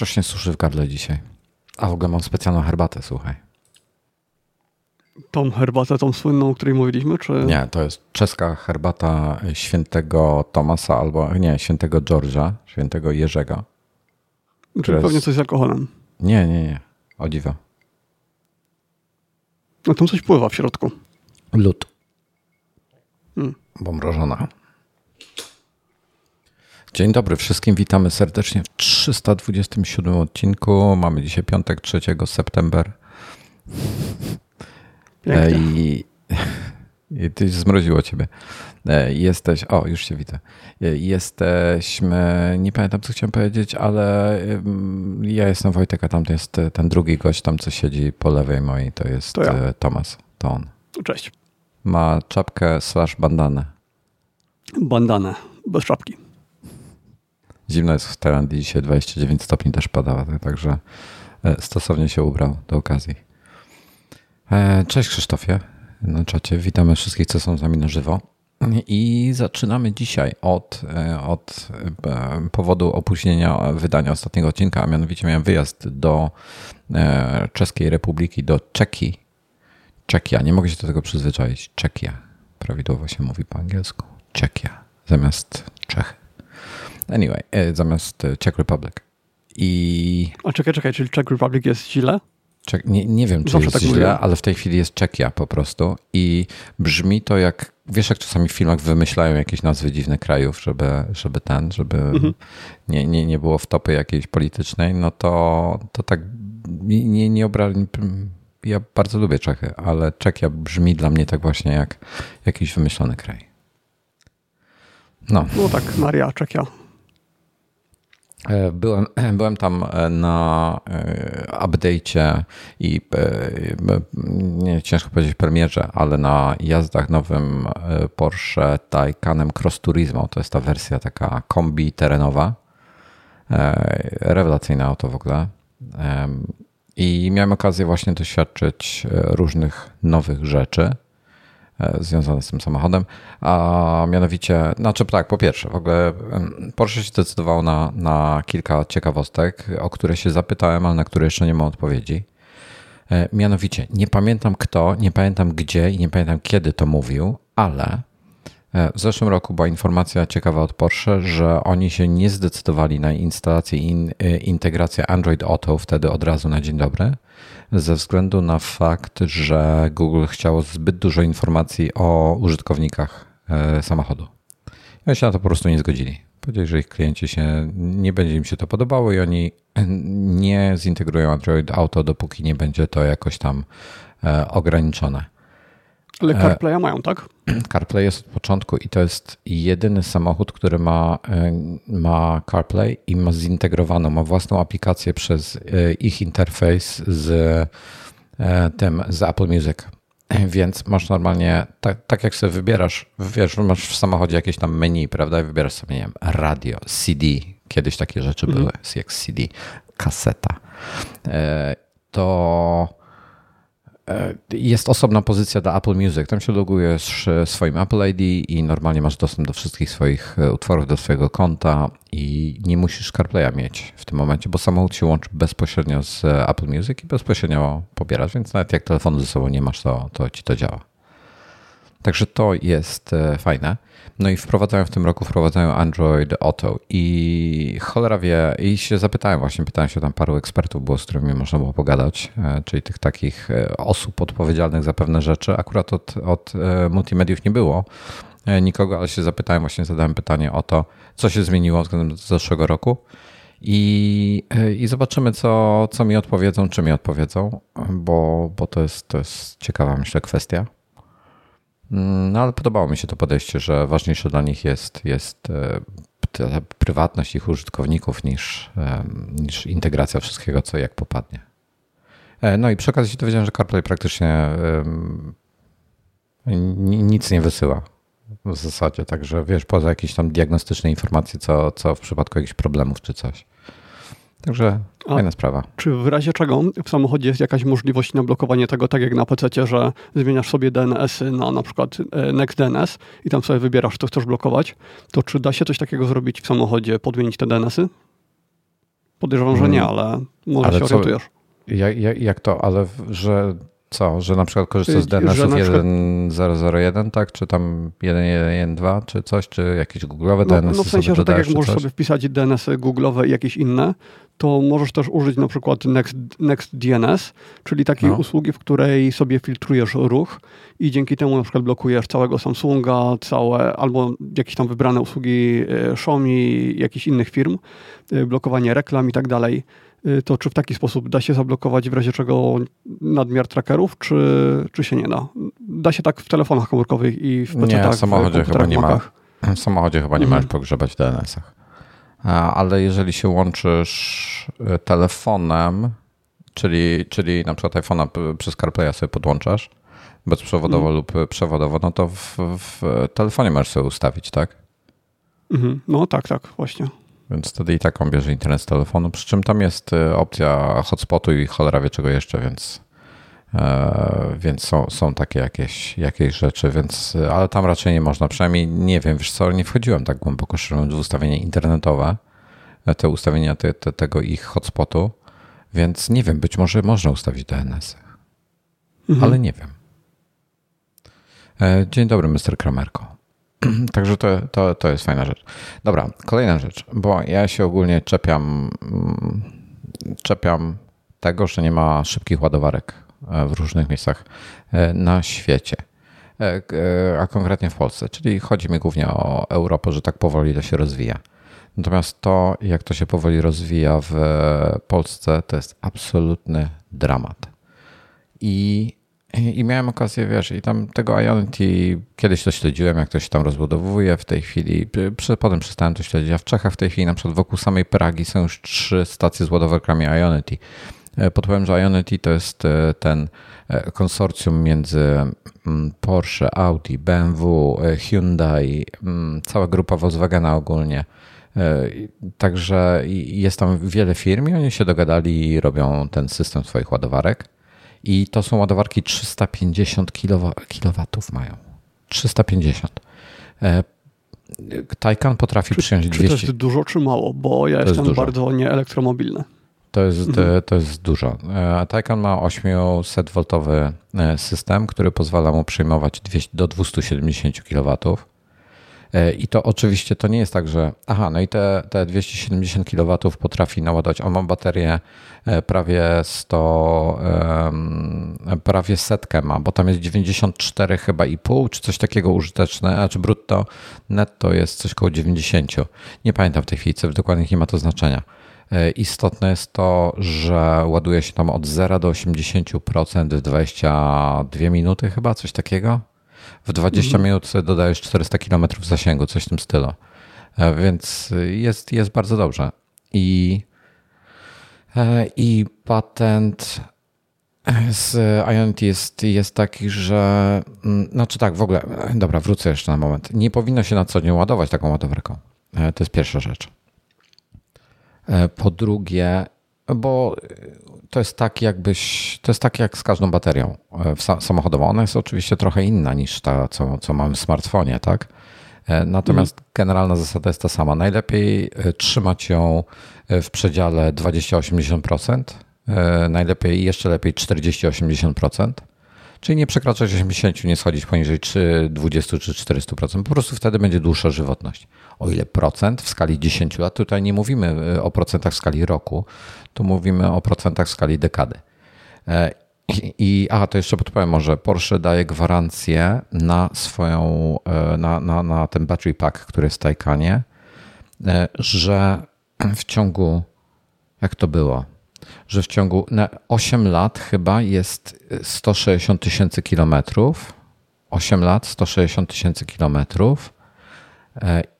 strasznie suszy w gardle dzisiaj. A w ogóle mam specjalną herbatę, słuchaj. Tą herbatę, tą słynną, o której mówiliśmy, czy... Nie, to jest czeska herbata świętego Tomasa albo, nie, świętego George'a, świętego Jerzego. Czyli jest... pewnie coś z alkoholem. Nie, nie, nie. O dziwo. No tam coś pływa w środku. Lód. Hmm. Bo mrożona. Dzień dobry wszystkim, witamy serdecznie w 327 odcinku. Mamy dzisiaj piątek 3 september. Pięknie. I, i ty zmroziło ciebie. Jesteś, o już się widzę. Jesteśmy, nie pamiętam co chciałem powiedzieć, ale ja jestem Wojtek, a tam jest ten drugi gość, tam co siedzi po lewej mojej, to jest to ja. E, Tomas, to on. Cześć. Ma czapkę slash bandanę. Bandanę, bez czapki. Zimno jest w Tajlandii, dzisiaj 29 stopni też pada, także stosownie się ubrał do okazji. Cześć Krzysztofie na czacie. Witamy wszystkich, co są z nami na żywo. I zaczynamy dzisiaj od, e, od e, powodu opóźnienia wydania ostatniego odcinka, a mianowicie miałem wyjazd do e, Czeskiej Republiki, do Czeki. Czekia, nie mogę się do tego przyzwyczaić. Czekia. Prawidłowo się mówi po angielsku. Czekia zamiast Czechy. Anyway, zamiast Czech Republic. I... A czekaj, czekaj, czyli Czech Republic jest źle? Nie, nie wiem, czy Zawsze jest tak źle, mówię. ale w tej chwili jest Czekia po prostu i brzmi to jak, wiesz jak czasami w filmach wymyślają jakieś nazwy dziwnych krajów, żeby, żeby ten, żeby mhm. nie, nie, nie było wtopy jakiejś politycznej, no to, to tak nie, nie obra... Ja bardzo lubię Czechy, ale Czekia brzmi dla mnie tak właśnie jak jakiś wymyślony kraj. No, no tak, Maria Czechia. E, byłem, byłem tam e, na e, update'cie i nie ciężko powiedzieć premierze, ale na jazdach nowym Porsche Taycanem Cross Turismo. To jest ta wersja taka kombi terenowa. Rewelacyjne auto w ogóle. I miałem okazję właśnie doświadczyć różnych nowych rzeczy. E, związane z tym samochodem, a mianowicie, znaczy tak, po pierwsze, w ogóle Porsche się zdecydował na, na kilka ciekawostek, o które się zapytałem, ale na które jeszcze nie mam odpowiedzi. E, mianowicie, nie pamiętam kto, nie pamiętam gdzie i nie pamiętam kiedy to mówił, ale w zeszłym roku była informacja ciekawa od Porsche, że oni się nie zdecydowali na instalację i in, integrację Android Auto wtedy od razu na dzień dobry, ze względu na fakt, że Google chciało zbyt dużo informacji o użytkownikach e, samochodu. I oni się na to po prostu nie zgodzili. Powiedzieli, że ich klienci się, nie będzie im się to podobało i oni nie zintegrują Android Auto, dopóki nie będzie to jakoś tam e, ograniczone. Ale e, CarPlaya mają, tak? CarPlay jest od początku i to jest jedyny samochód, który ma, e, ma CarPlay i ma zintegrowaną, ma własną aplikację przez e, ich interfejs z tym, z Apple Music. Więc masz normalnie, tak, tak jak sobie wybierasz, wiesz, masz w samochodzie jakieś tam menu, prawda? I wybierasz sobie, nie wiem, radio, CD. Kiedyś takie rzeczy mhm. były, jak CD, kaseta. To jest osobna pozycja dla Apple Music. Tam się logujesz swoim Apple ID i normalnie masz dostęp do wszystkich swoich e, utworów, do swojego konta i nie musisz CarPlaya mieć w tym momencie, bo samochód się łączy bezpośrednio z Apple Music i bezpośrednio pobierasz, więc nawet jak telefonu ze sobą nie masz, to, to ci to działa. Także to jest e, fajne. No i wprowadzają w tym roku, wprowadzają Android Auto i cholera wie, i się zapytałem właśnie, pytałem się tam paru ekspertów było, z którymi można było pogadać, e, czyli tych takich e, osób odpowiedzialnych za pewne rzeczy. Akurat od, od multimediów nie było nikogo, ale się zapytałem, właśnie zadałem pytanie o to, co się zmieniło względem zeszłego roku. I, i zobaczymy, co, co mi odpowiedzą, czy mi odpowiedzą, bo, bo to, jest, to jest ciekawa, myślę, kwestia. No ale podobało mi się to podejście, że ważniejsze dla nich jest, jest e, prywatność ich użytkowników niż, e, niż integracja wszystkiego, co jak popadnie. E, no i przy okazji się dowiedziałem, że CarPlay praktycznie nic nie wysyła w zasadzie, także wiesz, poza jakieś tam diagnostyczne informacje, co, co w przypadku jakichś problemów czy coś. Także A fajna sprawa. Czy w razie czego w samochodzie jest jakaś możliwość na blokowanie tego, tak jak na PC, że zmieniasz sobie DNS-y na na przykład e, NextDNS i tam sobie wybierasz, co chcesz blokować, to czy da się coś takiego zrobić w samochodzie, podmienić te DNS-y? Podejrzewam, że nie, ale może ale się co, orientujesz. Jak, jak to, ale że co, że na przykład korzystasz z DNS-ów 1.0.1, tak? Czy tam 1.1.1.2, czy coś, czy jakieś google'owe DNS-y No, no w sensie, że tak jak możesz sobie wpisać DNS-y google'owe i jakieś inne, to możesz też użyć na przykład Next, NextDNS, czyli takiej no. usługi, w której sobie filtrujesz ruch i dzięki temu na przykład blokujesz całego Samsunga, całe, albo jakieś tam wybrane usługi e, Xiaomi, jakichś innych firm, e, blokowanie reklam i tak dalej. Y, to czy w taki sposób da się zablokować w razie czego nadmiar trackerów, czy, czy się nie da? Da się tak w telefonach komórkowych i w PC-tach, Nie, w samochodzie chyba nie ma. W samochodzie chyba nie mhm. możesz pogrzebać w DNS-ach. Ale jeżeli się łączysz y, telefonem, czyli, czyli na przykład iPhone'a przez CarPlaya sobie podłączasz, bezprzewodowo mhm. lub przewodowo, no to w, w telefonie możesz sobie ustawić, tak? Mhm. No tak, tak, właśnie. Więc wtedy i tak on bierze internet z telefonu, przy czym tam jest y, opcja hotspotu i cholera wie czego jeszcze, więc, e, więc są, są takie jakieś, jakieś rzeczy, więc, ale tam raczej nie można, przynajmniej nie wiem, wiesz co, nie wchodziłem tak głęboko, szczerze w ustawienia internetowe, e, te ustawienia te, te, tego ich hotspotu, więc nie wiem, być może można ustawić DNS, mhm. ale nie wiem. E, dzień dobry, Mr. Kramerko. Także to, to, to jest fajna rzecz. Dobra, kolejna rzecz, bo ja się ogólnie czepiam, mm, czepiam tego, że nie ma szybkich ładowarek e, w różnych miejscach e, na świecie, e, a konkretnie w Polsce. Czyli chodzi mi głównie o Europę, że tak powoli to się rozwija. Natomiast to, jak to się powoli rozwija w Polsce, to jest absolutny dramat. I i miałem okazję, wiesz, i tam tego Ionity kiedyś to śledziłem, jak to się tam rozbudowuje w tej chwili. Potem przestałem to śledzić. A w Czechach w tej chwili, na przykład wokół samej Pragi, są już trzy stacje z ładowarkami Ionity. E, podpowiem, że Ionity to jest e, ten e, konsorcjum między mm, Porsche, Audi, BMW, Hyundai, mm, cała grupa Volkswagena ogólnie. Także jest tam wiele firm i oni się dogadali i robią ten system swoich ładowarek. I to są ładowarki 350 kW mają. 350. E, Taycan potrafi czy, przyjąć czy 200. to jest dużo czy mało? Bo ja to jestem bardzo nieelektromobilny. To jest, mhm. to jest dużo. E, Taycan ma 800V e, system, który pozwala mu przyjmować do 270 kW. E, I to oczywiście to nie jest tak, że aha, no i te, te 270 kW potrafi naładować. On ma baterię e, prawie 100, prawie setkę ma, bo tam jest 94 chyba i pół, czy coś takiego użyteczne, a czy brutto, netto jest coś koło 90. Nie pamiętam w tej chwili, co dokładnie nie ma to znaczenia. E, istotne jest to, że ładuje się tam od 0 do 80% w 22 minuty chyba, coś takiego. W 20 mhm. minut dodajesz 400 km zasięgu, coś w tym stylu. E, więc jest, jest bardzo dobrze. I, e, i patent z Ionity jest, jest taki, że. Mm, znaczy tak, w ogóle. Dobra, wrócę jeszcze na moment. Nie powinno się na co dzień ładować taką ładowarką. E, to jest pierwsza rzecz. Po drugie, bo to jest tak jakbyś, to jest tak jak z każdą baterią e, samochodową. Ona jest oczywiście trochę inna niż ta, co, co mamy w smartfonie, tak? E, natomiast mhm. generalna zasada jest ta sama. Najlepiej e, trzymać ją w przedziale 20-80%, najlepiej jeszcze lepiej 40-80%. Czyli nie przekraczać 80, nie schodzić poniżej 20 czy 400%. Po prostu wtedy będzie dłuższa żywotność. O ile procent w skali 10 lat, tutaj nie mówimy o procentach w skali roku, tu mówimy o procentach w skali dekady. E, I a to jeszcze podpowiem może, Porsche daje gwarancję na swoją, e, na, na, na ten battery pack, który jest w Taycanie, e, że w ciągu, jak to było, że w ciągu na 8 lat chyba jest 160 tysięcy kilometrów. 8 lat, 160 tysięcy kilometrów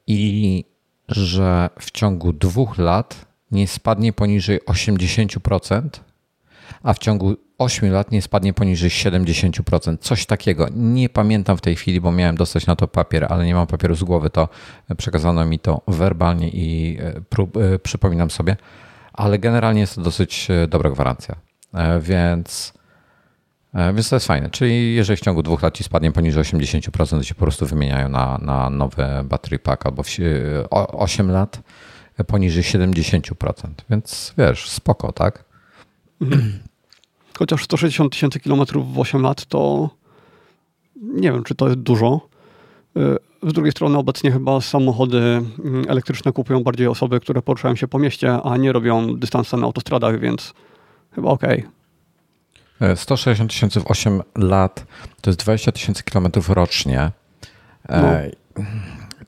i że w ciągu dwóch lat nie spadnie poniżej 80%, a w ciągu 8 lat nie spadnie poniżej 70%. Coś takiego. Nie pamiętam w tej chwili, bo miałem dostać na to papier, ale nie mam papieru z głowy, to przekazano mi to werbalnie i e, e, przypominam sobie. Ale generalnie jest to dosyć e, dobra gwarancja. Więc, więc to jest fajne. Czyli jeżeli w ciągu dwóch lat ci spadnie poniżej 80%, to się po prostu wymieniają na, na nowy battery pack albo w 8 lat poniżej 70%. Więc wiesz, spoko, tak? Chociaż 160 tysięcy kilometrów w 8 lat to nie wiem, czy to jest dużo. Y, z drugiej strony obecnie chyba samochody mm, elektryczne kupują bardziej osoby, które poruszają się po mieście, a nie robią dystanse na autostradach, więc chyba okej. Okay. 160 tysięcy w 8 lat to jest 20 tysięcy kilometrów rocznie. E, no.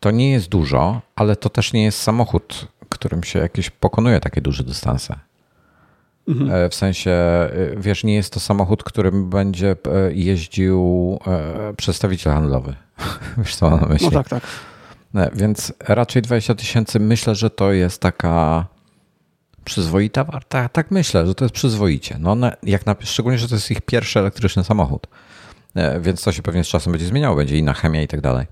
To nie jest dużo, ale to też nie jest samochód, którym się jakieś pokonuje takie duże dystanse. Mhm. E, w sensie, e, wiesz, nie jest to samochód, którym będzie jeździł przedstawiciel handlowy. Wiesz, co mam na myśli? No tak, tak. Więc raczej 20 tysięcy myślę, że to jest taka przyzwoita warta. Tak myślę, że to jest przyzwoicie. No, jak na, szczególnie, że to jest ich pierwszy elektryczny samochód. Więc to się pewnie z czasem będzie zmieniało, będzie inna chemia i tak dalej.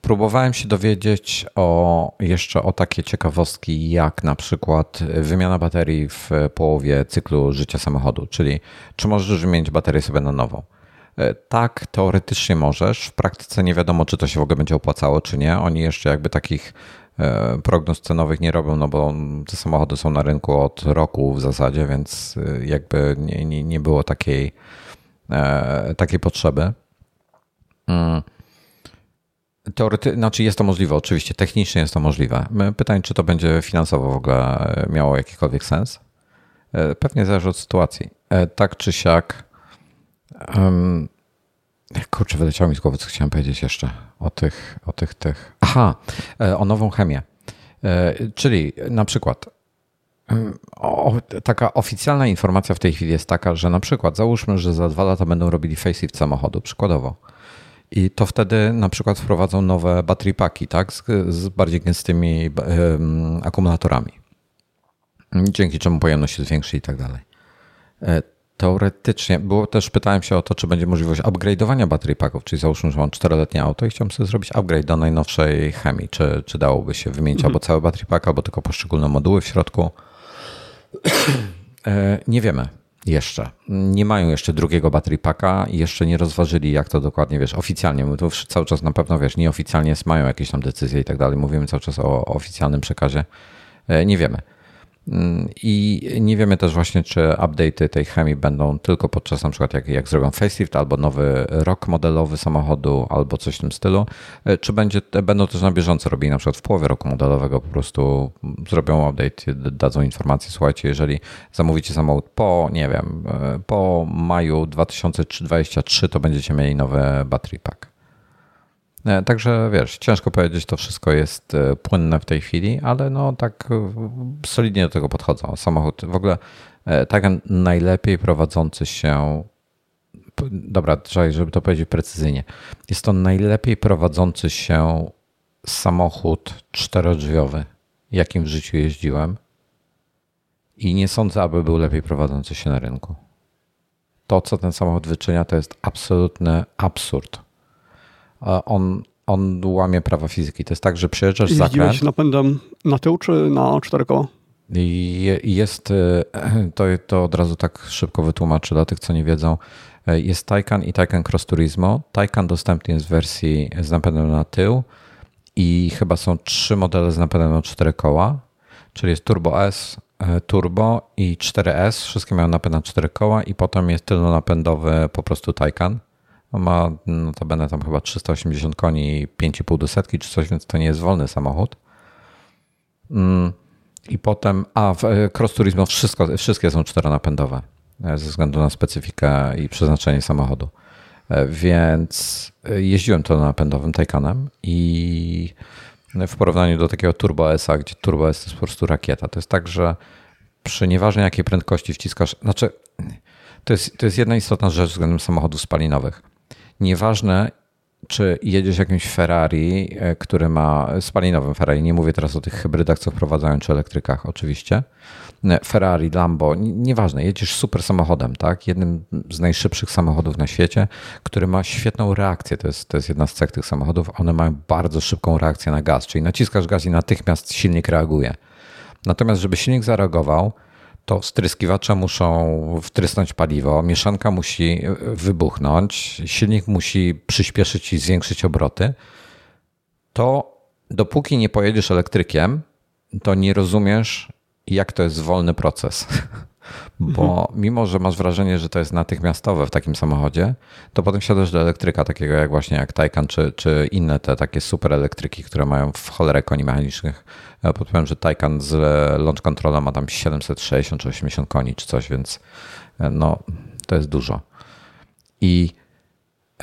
Próbowałem się dowiedzieć o, jeszcze o takie ciekawostki, jak na przykład wymiana baterii w połowie cyklu życia samochodu, czyli czy możesz wymienić baterię sobie na nową. E, tak, teoretycznie możesz. W praktyce nie wiadomo, czy to się w ogóle będzie opłacało, czy nie. Oni jeszcze jakby takich e, prognoz cenowych nie robią, no bo te samochody są na rynku od roku w zasadzie, więc e, jakby nie, nie, nie było takiej, takiej potrzeby. Mm. Teorety, znaczy jest to możliwe, oczywiście, technicznie jest to możliwe. Pytanie, czy to będzie finansowo w ogóle miało jakikolwiek sens? Pewnie zależy od sytuacji. Tak czy siak, kurczę, wyleciało mi z głowy, co chciałem powiedzieć jeszcze o tych, o tych, tych. Aha, e, o nową chemię. E, czyli na przykład o, taka oficjalna informacja w tej chwili jest taka, że na przykład załóżmy, że za dwa lata będą robili facelift samochodu, przykładowo. I to wtedy na przykład wprowadzą nowe battery paki, tak, z, z bardziej gęstymi um, akumulatorami. Dzięki czemu pojemność jest większa i tak dalej. E, Teoretycznie, było też pytałem się o to, czy będzie możliwość upgrade'owania baterii packów, czyli załóżmy, że mam czteroletnie auto i chciałbym sobie zrobić upgrade do najnowszej chemii. Czy, czy dałoby się wymienić mhm. albo cały baterii pack, albo tylko poszczególne moduły w środku? E, nie wiemy jeszcze. Nie mają jeszcze drugiego baterii packa i jeszcze nie rozważyli, jak to dokładnie, wiesz, oficjalnie. My tu cały czas na pewno, wiesz, nieoficjalnie mają jakieś tam decyzje i tak dalej. Mówimy cały czas o, o oficjalnym przekazie. E, nie wiemy. I nie wiemy też właśnie, czy update'y tej chemii będą tylko podczas na przykład jak, jak zrobią facelift albo nowy rok modelowy samochodu albo coś w tym stylu, e, czy będzie, będą też na bieżąco robili na przykład w połowie roku modelowego po prostu zrobią update, dadzą informację, słuchajcie, jeżeli zamówicie samochód po, nie wiem, e, po maju 2023 to będziecie mieli nowy battery pack. E, także wiesz, ciężko powiedzieć, to wszystko jest e, płynne w tej chwili, ale no tak e, solidnie do tego podchodzą. Samochód w ogóle tak najlepiej prowadzący się, dobra, żeby to powiedzieć precyzyjnie, jest to najlepiej prowadzący się samochód czterodrzwiowy, jakim w życiu jeździłem i nie sądzę, aby był lepiej prowadzący się na rynku. To, co ten samochód wyczynia, to jest absolutny absurd on, on łamie prawa fizyki. To jest tak, że przejeżdżasz Jeździłeś zakręt... Jeździłeś napędem na tył czy na cztery koła? Jest, e, to, to od razu tak szybko wytłumaczę dla tych, co nie wiedzą. E, jest Taycan i Taycan Cross Turismo. Taycan dostępny jest w wersji z napędem na tył i chyba są trzy modele z napędem na cztery koła, czyli jest Turbo S, e, Turbo i 4S. Wszystkie mają napęd na cztery koła i potem jest tylnonapędowy po prostu Taycan. On ma notabene tam chyba 380 koni i 5,5 do setki czy coś, więc to nie jest wolny samochód. Mm, I potem, a w e, Cross Turismo wszystko, wszystkie są czteronapędowe e, ze względu na specyfikę i przeznaczenie samochodu. E, więc jeździłem to napędowym Taycanem i w porównaniu do takiego Turbo S, gdzie Turbo S to jest po prostu rakieta. To jest tak, że przy nieważnej jakiej prędkości wciskasz, znaczy to jest, to jest jedna istotna rzecz względem samochodów spalinowych Nieważne, czy jedziesz jakimś Ferrari, e, który ma spalinowym Ferrari, nie mówię teraz o tych hybrydach, co wprowadzają, czy elektrykach oczywiście. E, Ferrari, Lambo, nieważne, jedziesz super samochodem, tak? Jednym z najszybszych samochodów na świecie, który ma świetną reakcję. To jest, to jest jedna z cech tych samochodów. One mają bardzo szybką reakcję na gaz, czyli naciskasz gaz i natychmiast silnik reaguje. Natomiast, żeby silnik zareagował, to stryskiwacze muszą wtrysnąć paliwo, mieszanka musi wybuchnąć, silnik musi przyspieszyć i zwiększyć obroty, to dopóki nie pojedziesz elektrykiem, to nie rozumiesz, jak to jest wolny proces. Bo mhm. mimo, że masz wrażenie, że to jest natychmiastowe w takim samochodzie, to potem siadasz do elektryka, takiego jak właśnie jak Taycan, czy, czy inne te takie super elektryki, które mają w cholerę koni mechanicznych. Podpowiem, że Taycan z launch controla ma tam 760 czy 80 koni, czy coś, więc e, no, to jest dużo. I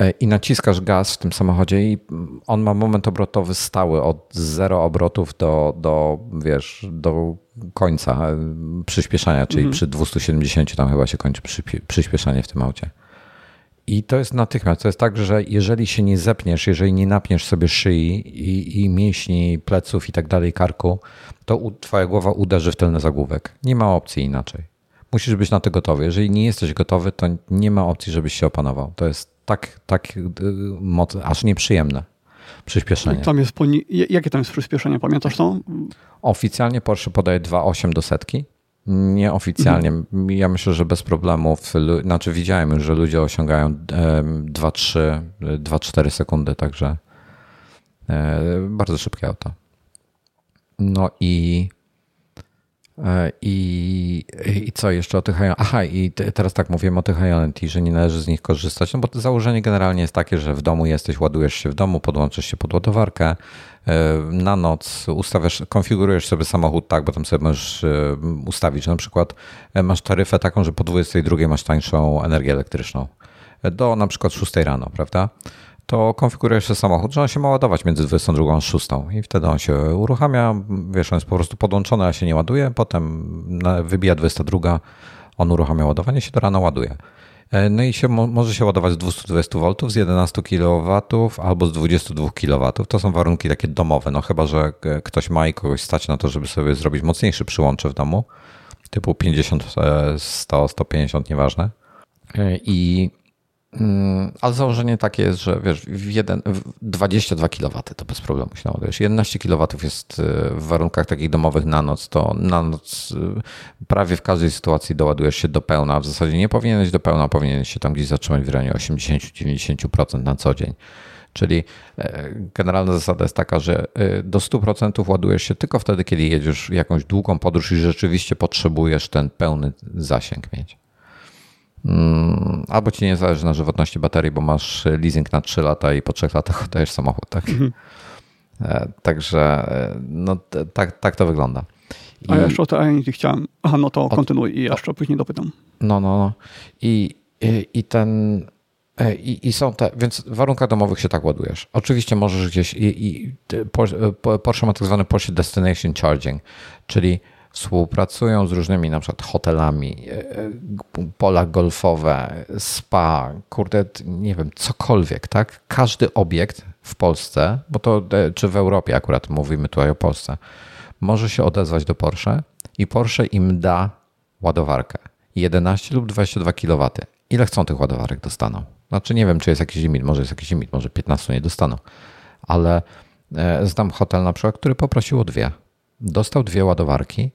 E, i naciskasz gaz w tym samochodzie i on ma moment obrotowy stały od zero obrotów do, do wiesz, do końca e, przyspieszania, czyli mhm. przy 270 tam chyba się kończy przyspieszanie w tym aucie. I to jest natychmiast. To jest tak, że jeżeli się nie zepniesz, jeżeli nie napniesz sobie szyi i, i mięśni, pleców i tak dalej, karku, to u, twoja głowa uderzy w tylny zagłówek. Nie ma opcji inaczej. Musisz być na to gotowy. Jeżeli nie jesteś gotowy, to nie ma opcji, żebyś się opanował. To jest tak, tak y, mocne, aż nieprzyjemne przyspieszenie. Tam jest Jakie tam jest przyspieszenie, pamiętasz to? Oficjalnie Porsche podaje 2,8 do setki. Nieoficjalnie. Mhm. Ja myślę, że bez problemów. Znaczy widziałem już, że ludzie osiągają 2-3, 2-4 sekundy, także e, bardzo szybkie auto. No i I, I co jeszcze? O tych Aha, i teraz tak mówiłem o tych IoT, że nie należy z nich korzystać, no bo założenie generalnie jest takie, że w domu jesteś, ładujesz się w domu, podłączysz się pod ładowarkę, e, na noc ustawiasz, konfigurujesz sobie samochód tak, bo tam sobie możesz e, ustawić, na przykład masz taryfę taką, że po 22 masz tańszą energię elektryczną. Do na przykład 6 rano, prawda? To konfigurujesz samochód, że on się ma ładować między 22 a 6 i wtedy on się uruchamia, wiesz, on jest po prostu podłączony, a się nie ładuje, potem wybija 22, on uruchamia ładowanie, się do rana ładuje. E, no i się, może się ładować z 220 V, z 11 kW albo z 22 kW. To są warunki takie domowe, no chyba, że ktoś ma i kogoś stać na to, żeby sobie zrobić mocniejszy przyłącze w domu, typu 50, 100, 150, nieważne. E, I ale założenie takie jest, że wiesz, w jeden, w 22 kW to bez problemu się naładujesz. 11 kW jest y, w warunkach takich domowych na noc, to na noc y, prawie w każdej sytuacji doładujesz się do pełna. W zasadzie nie powinieneś do pełna, powinieneś się tam gdzieś zatrzymać w rejonie 80-90% na co dzień. Czyli e, generalna zasada jest taka, że y, do 100% ładujesz się tylko wtedy, kiedy jedziesz jakąś długą podróż i rzeczywiście potrzebujesz ten pełny zasięg mieć. Mm, albo ci nie zależy na żywotności baterii, bo masz leasing na 3 lata i po 3 latach oddajesz samochód, tak? Mhm. E, także e, no, tak, tak to wygląda. I, A ja jeszcze o Ionity chciałem. Aha, no to kontynuuj i jeszcze o, później dopytam. No, no, no. I, i, i ten. E, I, I, są te, więc w warunkach domowych się tak ładujesz. Oczywiście możesz gdzieś. I, i Porsche ma tak zwany Porsche Destination Charging, czyli współpracują z różnymi na przykład hotelami, e, e, pola golfowe, spa, kurde, nie wiem, cokolwiek, tak? Każdy obiekt w Polsce, bo to e, czy w Europie akurat mówimy tutaj o Polsce, może się odezwać do Porsche i Porsche im da ładowarkę 11 lub 22 kW. Ile chcą tych ładowarek dostaną? Znaczy nie wiem, czy jest jakiś limit, może jest jakiś limit, może 15 nie dostaną, ale znam hotel na przykład, który poprosił o dwie. Dostał dwie ładowarki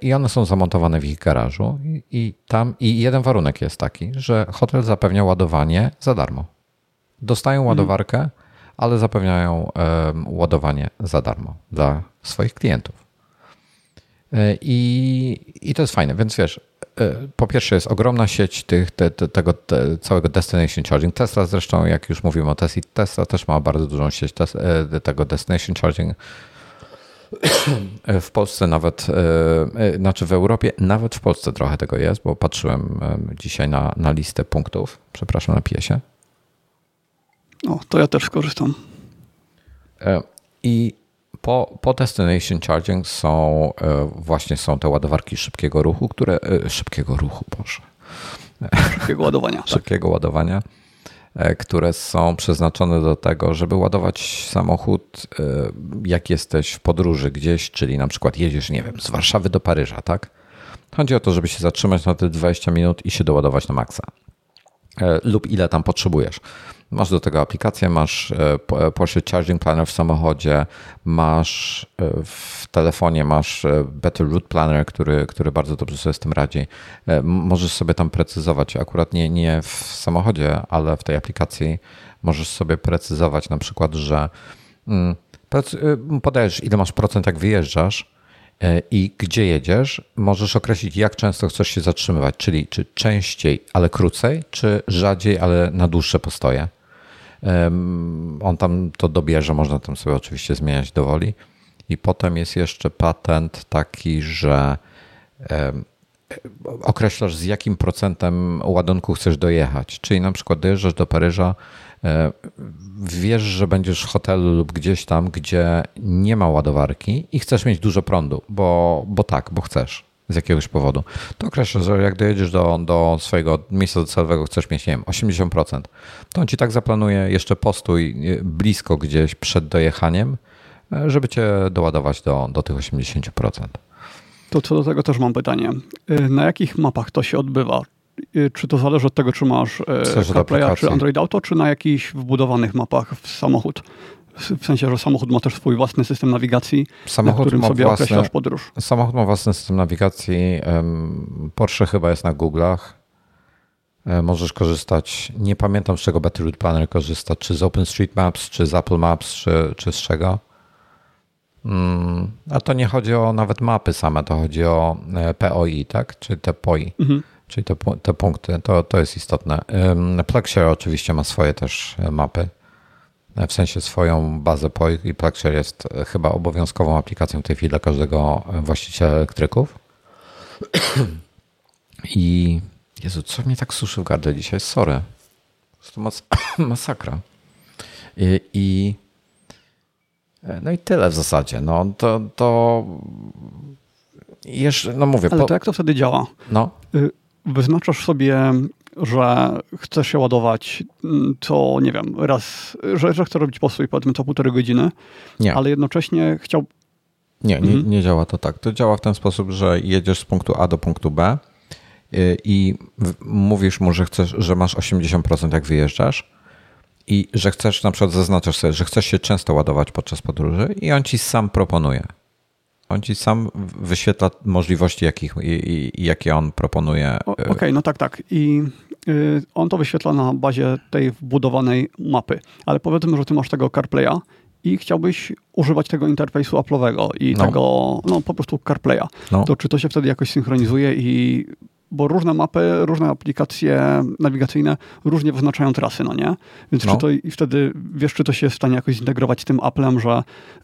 i one są zamontowane w ich garażu i, tam i jeden warunek jest taki, że hotel zapewnia ładowanie za darmo. Dostają mhm. ładowarkę, ale zapewniają ładowanie za darmo dla swoich klientów. E, I, I to jest fajne, więc wiesz, e, po pierwsze jest ogromna sieć tych, te, te, tego te, całego destination charging. Tesla zresztą, jak już mówimy o Tesla, Tesla też ma bardzo dużą sieć tes, tego destination charging w Polsce nawet, e, e, znaczy w Europie, nawet w Polsce trochę tego jest, bo patrzyłem dzisiaj na, na listę punktów. Przepraszam, napiję się. O, to ja też skorzystam. E, I po, po Destination Charging są właśnie są te ładowarki szybkiego ruchu, które szybkiego ruchu, Boże. Szybkiego ładowania. szybkiego tak. ładowania które są przeznaczone do tego, żeby ładować samochód, e, jak jesteś w podróży gdzieś, czyli na przykład jedziesz, nie wiem, z Warszawy do Paryża, tak? Chodzi o to, żeby się zatrzymać na te 20 minut i się doładować na maksa. E, lub ile tam potrzebujesz. Masz do tego aplikację, masz e, e, Porsche Charging Planner w samochodzie, masz w telefonie, masz Better Route Planner, który, który bardzo dobrze sobie z tym radzi. Możesz sobie tam precyzować, akurat nie, nie w samochodzie, ale w tej aplikacji możesz sobie precyzować na przykład, że mm, Podajesz, ile masz procent, jak wyjeżdżasz i gdzie jedziesz. Możesz określić, jak często chcesz się zatrzymywać, czyli czy częściej, ale krócej, czy rzadziej, ale na dłuższe postoje. On tam to dobierze, można tam sobie oczywiście zmieniać do woli. I potem jest jeszcze patent taki, że określasz z jakim procentem ładunku chcesz dojechać. Czyli na przykład dojeżdżasz do Paryża, e, wiesz, że będziesz w hotelu lub gdzieś tam, gdzie nie ma ładowarki i chcesz mieć dużo prądu, bo, bo tak, bo chcesz z jakiegoś powodu, to określasz, że jak dojedziesz do, do swojego miejsca docelowego, chcesz mieć, nie wiem, 80%, to on ci tak zaplanuje jeszcze postój blisko gdzieś przed dojechaniem, e, żeby cię doładować do, do tych 80%. To co do tego też mam pytanie. Y, na jakich mapach to się odbywa? Y, czy to zależy od tego, czy masz CarPlaya czy Android Auto, czy na jakichś wbudowanych mapach w samochód? W sensie, że samochód ma też swój własny system nawigacji, samochód na którym sobie własny, określasz podróż. Samochód ma własny system nawigacji. Porsche chyba jest na Google'ach. E, możesz korzystać, nie pamiętam z czego Battery Planner korzysta, czy z OpenStreetMaps, czy z Apple Maps, czy, czy z czego. Mm, a to nie chodzi o nawet mapy same, to chodzi o e, POI, tak? Czyli te POI, mhm. czyli te, te punkty, to, to jest istotne. Plugshare oczywiście ma swoje też e, mapy, w sensie swoją bazę POI i Plugshare jest chyba obowiązkową aplikacją w tej chwili dla każdego właściciela elektryków. I Jezu, co mnie tak suszy w gardle dzisiaj? Sorry. To mas masakra. I, i no i tyle w zasadzie. No to, to jeszcze, no mówię. Ale po... to jak to wtedy działa? No. Y, wyznaczasz sobie, że chcesz się ładować mm, co, nie wiem, raz, że, że chcesz robić postój powiedzmy co półtorej godziny, nie. ale jednocześnie chciał... Nie, nie, mhm. nie działa to tak. To działa w ten sposób, że jedziesz z punktu A do punktu B y, i mówisz mu, że chcesz, że masz 80% jak wyjeżdżasz i że chcesz, na przykład zaznaczasz sobie, że chcesz się często ładować podczas podróży i on ci sam proponuje. On ci sam wyświetla możliwości, jakich, jakie on proponuje. Okej, okay, no tak, tak. I y, on to wyświetla na bazie tej wbudowanej mapy. Ale powiedzmy, że ty masz tego CarPlaya i chciałbyś używać tego interfejsu Apple'owego i no. tego, no po prostu CarPlaya. No. To czy to się wtedy jakoś synchronizuje i bo różne mapy, różne aplikacje nawigacyjne różnie wyznaczają trasy, no nie? Więc no. czy to i wtedy wiesz, czy to się jest w stanie jakoś zintegrować z tym Applem, że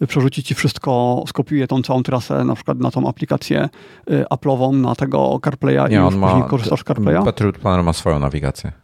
przerzuci ci wszystko, skopiuje tą całą trasę na przykład na tą aplikację y, Apple'ową, na tego CarPlaya nie, i już później korzystasz z CarPlaya? Battery Planner ma swoją nawigację.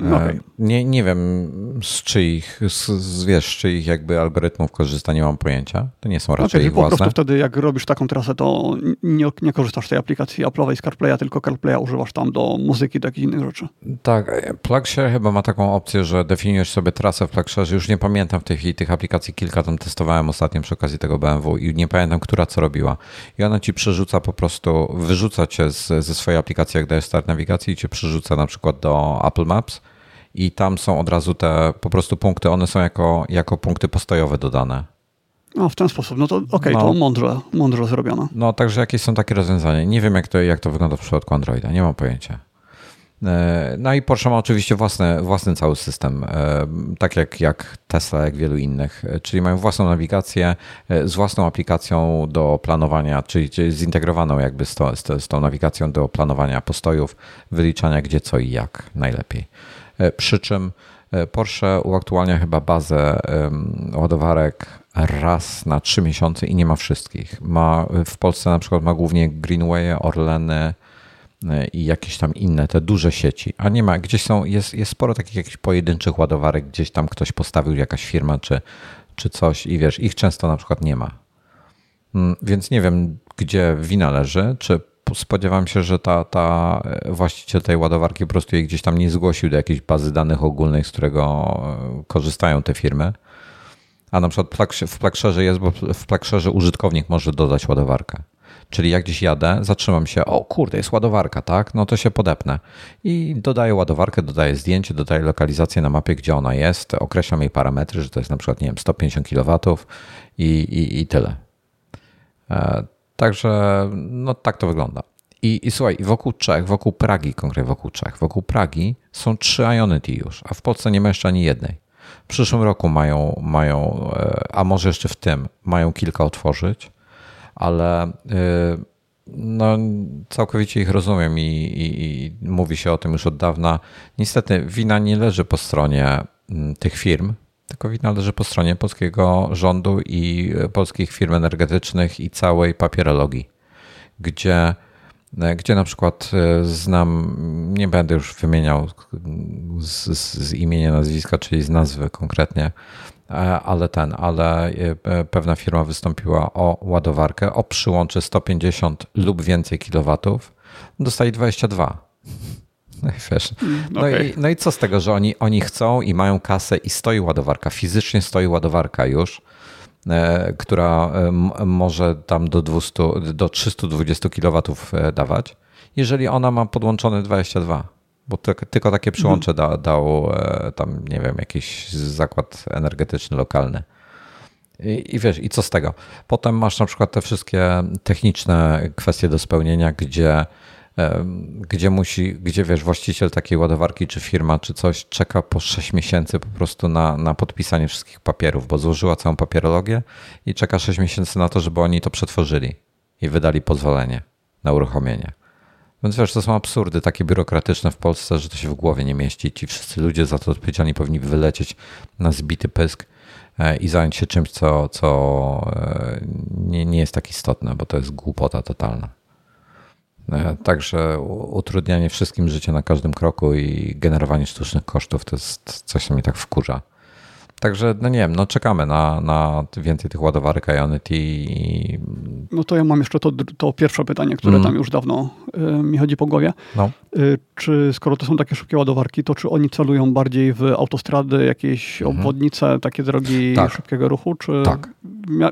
No okay. Nie, nie wiem z czyich, z, z, wiesz, z czyich jakby algorytmów korzysta, nie mam pojęcia. To nie są raczej okay, ich po prostu wtedy jak robisz taką trasę, to nie, nie korzystasz z tej aplikacji Apple'owej z CarPlaya, tylko CarPlaya używasz tam do muzyki, do jakichś innych rzeczy. Tak, PlugShare chyba ma taką opcję, że definiujesz sobie trasę w PlugShare. Już nie pamiętam w tej chwili tych aplikacji, kilka tam testowałem ostatnio przy okazji tego BMW i nie pamiętam, która co robiła. I ona ci przerzuca po prostu, wyrzuca cię z, ze swojej aplikacji, jak dajesz start nawigacji i cię przerzuca na przykład do Apple Maps i tam są od razu te po prostu punkty, one są jako, jako punkty postojowe dodane. No, w ten sposób. No to okej, okay, no, to mądrze, mądrze zrobione. No, także jakieś są takie rozwiązania. Nie wiem, jak to, jak to wygląda w przypadku Androida, nie mam pojęcia. E, no i Porsche ma oczywiście własny, własny cały system, e, tak jak, jak Tesla, jak wielu innych, e, czyli mają własną nawigację z własną aplikacją do planowania, czyli zintegrowaną jakby z, to, z, z tą nawigacją do planowania postojów, wyliczania gdzie, co i jak najlepiej. E, przy czym e, Porsche uaktualnia chyba bazę ładowarek raz na trzy miesiące i nie ma wszystkich. Ma, w Polsce na przykład ma głównie Greenway, Orleny e, i jakieś tam inne, te duże sieci, a nie ma, gdzieś są, jest, jest sporo takich jakichś pojedynczych ładowarek, gdzieś tam ktoś postawił, jakaś firma czy, czy coś i wiesz, ich często na przykład nie ma. Mm, więc nie wiem, gdzie wina leży, czy spodziewam się, że ta, ta e, właściciel tej ładowarki po prostu jej gdzieś tam nie zgłosił do jakiejś bazy danych ogólnej, z którego e, korzystają te firmy. A na przykład w Plugshare jest, bo w Plugshare użytkownik może dodać ładowarkę. Czyli jak gdzieś jadę, zatrzymam się, o kurde, jest ładowarka, tak? No to się podepnę. I dodaję ładowarkę, dodaję zdjęcie, dodaję lokalizację na mapie, gdzie ona jest, określam jej parametry, że to jest na przykład, nie wiem, 150 kW i, i, i tyle. E, Także no tak to wygląda. I, I słuchaj, wokół Czech, wokół Pragi, konkretnie wokół Czech, wokół Pragi są trzy Ionity już, a w Polsce nie ma jeszcze ani jednej. W przyszłym roku mają, mają a może jeszcze w tym, mają kilka otworzyć, ale no, całkowicie ich rozumiem i, i, i, mówi się o tym już od dawna. Niestety wina nie leży po stronie tych firm, tylko wina leży po stronie polskiego rządu i e, polskich firm energetycznych i całej papierologii, gdzie, e, gdzie na przykład e, znam, nie będę już wymieniał z, z imienia, nazwiska, czyli z nazwy konkretnie, ale ten, ale pewna firma wystąpiła o ładowarkę o przyłącze 150 lub więcej kilowatów, dostali 22. No i, wiesz, no, okay. i, no i co z tego, że oni, oni chcą i mają kasę i stoi ładowarka, fizycznie stoi ładowarka już, e, która e, może tam do, 200, do 320 kW e, dawać, jeżeli ona ma podłączone 22. Bo to, tylko takie przyłącze mhm. da, dał tam, nie wiem, jakiś zakład energetyczny lokalny. I, I, wiesz, i co z tego? Potem masz na przykład te wszystkie techniczne kwestie do spełnienia, gdzie gdzie musi, gdzie wiesz, właściciel takiej ładowarki, czy firma, czy coś czeka po 6 miesięcy po prostu na, na podpisanie wszystkich papierów, bo złożyła całą papierologię i czeka 6 miesięcy na to, żeby oni to przetworzyli i wydali pozwolenie na uruchomienie. Więc wiesz, to są absurdy takie biurokratyczne w Polsce, że to się w głowie nie mieści. Ci wszyscy ludzie za to odpowiedzialni powinni wylecieć na zbity pysk e, i zająć się czymś, co, co e, nie, nie jest tak istotne, bo to jest głupota totalna. E, także utrudnianie wszystkim życia na każdym kroku i generowanie sztucznych kosztów to jest coś, co mnie tak wkurza. Także, no nie wiem, no czekamy na, na więcej tych ładowarek Ionity. I... No to ja mam jeszcze to, to pierwsze pytanie, które mm. tam już dawno y, mi chodzi po głowie. No. Y, czy skoro to są takie szybkie ładowarki, to czy oni celują bardziej w autostrady, jakieś mm -hmm. obwodnice, takie drogi tak. szybkiego ruchu, czy tak.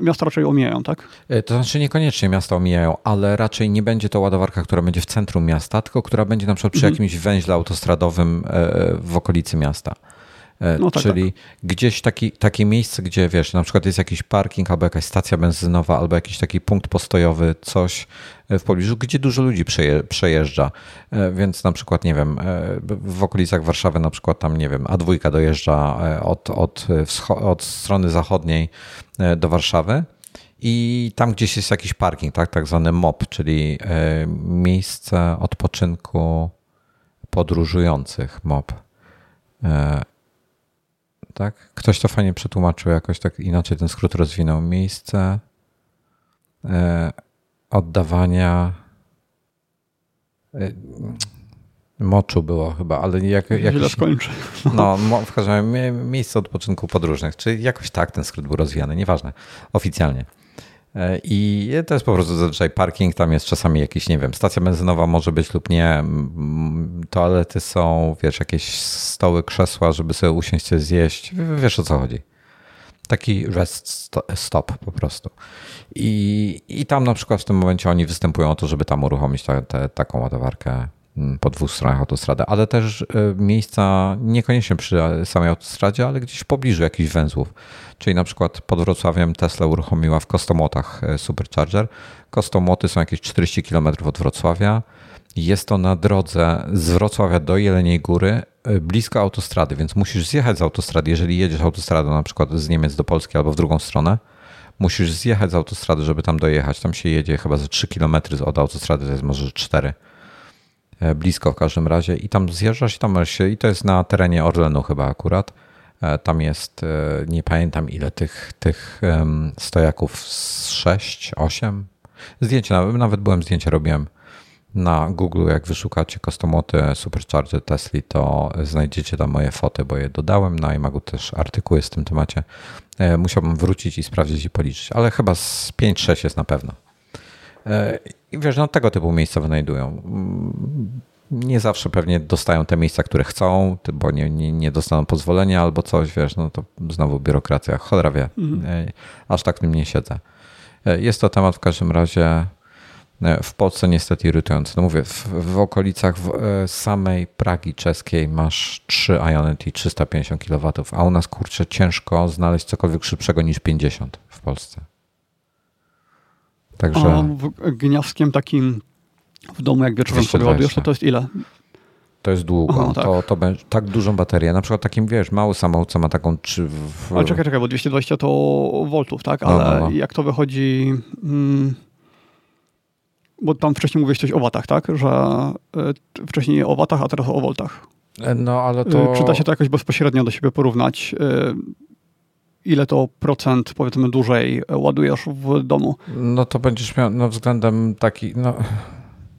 miasta raczej omijają, tak? Y, to znaczy niekoniecznie miasta omijają, ale raczej nie będzie to ładowarka, która będzie w centrum miasta, tylko która będzie na przykład przy mm -hmm. jakimś węźle autostradowym w okolicy miasta. E, no tak, Czyli tak. gdzieś taki, takie miejsce, gdzie wiesz, na przykład jest jakiś parking albo jakaś stacja benzynowa, albo jakiś taki punkt postojowy, coś w pobliżu, gdzie dużo ludzi przejeżdża. E, więc na przykład, nie wiem, e, w okolicach Warszawy na przykład tam, nie wiem, A2 dojeżdża od, od, od strony zachodniej do Warszawy. I tam gdzieś jest jakiś parking, tak, tak zwany MOP, czyli miejsce odpoczynku podróżujących MOP tak? Ktoś to fajnie przetłumaczył, jakoś tak inaczej ten skrót rozwinął. Miejsce e, oddawania e, moczu było chyba, ale jak, jakoś... skończę. No, w każdym razie miejsce odpoczynku podróżnych, czyli jakoś tak ten skrót był rozwijany, nieważne, oficjalnie. E, I to jest po prostu zazwyczaj parking, tam jest czasami jakiś, nie wiem, stacja benzynowa może być lub nie, toalety są, wiesz, jakieś stoły, krzesła, żeby sobie usiąść, coś zjeść, wiesz o co chodzi. Taki rest stop po prostu. I, I tam na przykład w tym momencie oni występują o to, żeby tam uruchomić ta, taką ładowarkę po dwóch stronach autostrady, ale też e, miejsca niekoniecznie przy samej autostradzie, ale gdzieś w pobliżu jakichś węzłów. Czyli na przykład pod Wrocławiem Tesla uruchomiła w Kostomłotach e, Supercharger. Kostomłoty są jakieś 40 km od Wrocławia. Jest to na drodze z Wrocławia do Jeleniej Góry, e, blisko autostrady, więc musisz zjechać z autostrady. Jeżeli jedziesz autostradą na przykład z Niemiec do Polski albo w drugą stronę, musisz zjechać z autostrady, żeby tam dojechać. Tam się jedzie chyba ze 3 km od autostrady, to jest może 4 E, blisko w każdym razie i tam zjeżdżasz i tam się, i to jest na terenie Orlenu chyba akurat. E, tam jest, e, nie pamiętam ile tych, tych stojaków, 6, 8. Zdjęcie, nawet byłem zdjęcie robiłem na Google, jak wyszukacie kostomoty Supercharger Tesla, to znajdziecie tam moje foty, bo je dodałem. Na iMagu też artykuły z tym temacie. Musiałbym wrócić i sprawdzić i policzyć, ale chyba z 5-6 jest na pewno. I wiesz, no tego typu miejsca wynajdują. Nie zawsze pewnie dostają te miejsca, które chcą, bo nie, nie, nie dostaną pozwolenia albo coś, wiesz, no to znowu biurokracja, cholera wie. Mhm. Aż tak w tym nie siedzę. Jest to temat w każdym razie w Polsce niestety irytujący. No mówię, w, w okolicach w, e, samej Pragi czeskiej masz 3 Ionity 350 kW, a u nas kurczę ciężko znaleźć cokolwiek szybszego niż 50 w Polsce. Także... A gniazdkiem takim w domu, jak wieczorem sobie ładujesz, to to jest ile? To jest długo. Aha, tak. To, to będzie tak dużą baterię. Na przykład takim, wiesz, mały samochód, co ma taką... Czy w... Ale czekaj, czekaj, bo 220 to voltów, tak? Ale no, no, no. jak to wychodzi... Hmm, bo tam wcześniej mówiłeś coś o watach, tak? Że y, wcześniej o watach, a teraz o voltach. E, no, ale to... Czy da się to jakoś bezpośrednio do siebie porównać? Y, ile to procent, powiedzmy, dłużej ładujesz w domu? No to będziesz miał no, względem taki... No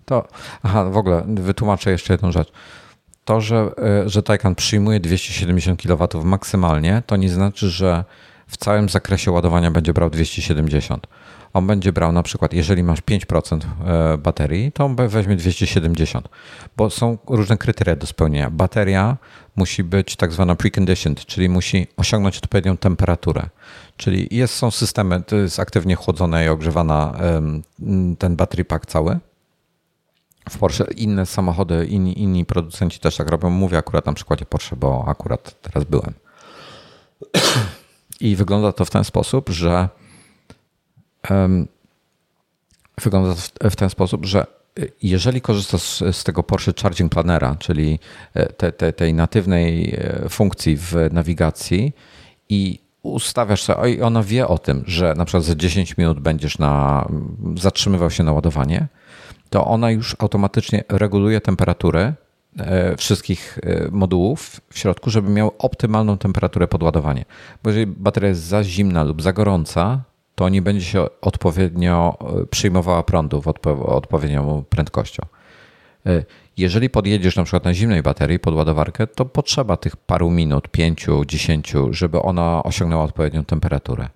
to, aha, w ogóle wytłumaczę jeszcze jedną rzecz. To, że, e, że Taycan przyjmuje 270 kW maksymalnie, to nie znaczy, że w całym zakresie ładowania będzie brał 270. On będzie brał na przykład, jeżeli masz 5% e, baterii, to on weźmie 270, bo są różne kryteria do spełnienia. Bateria musi być tak zwana preconditioned, czyli musi osiągnąć odpowiednią temperaturę. Czyli jest, są systemy, to jest aktywnie chłodzone i ogrzewana ten battery pack cały w Porsche inne samochody, inni, inni producenci też tak robią. Mówię akurat na przykładzie Porsche, bo akurat teraz byłem. I wygląda to w ten sposób, że um, wygląda to w ten sposób, że jeżeli korzystasz z, tego Porsche Charging Planera, czyli e, te, te, tej natywnej e, funkcji w nawigacji i ustawiasz sobie, i ona wie o tym, że na przykład za 10 minut będziesz na, zatrzymywał się na ładowanie, to ona już automatycznie reguluje temperaturę e, wszystkich modułów w środku, żeby miał optymalną temperaturę podładowania. Bo jeżeli bateria jest za zimna lub za gorąca, to nie będzie się odpowiednio e, przyjmowała prądu w odpowiednią prędkością. Jeżeli podjedziesz na przykład na zimnej baterii pod ładowarkę, to potrzeba tych paru minut, pięciu, dziesięciu, żeby ona osiągnęła odpowiednią temperaturę.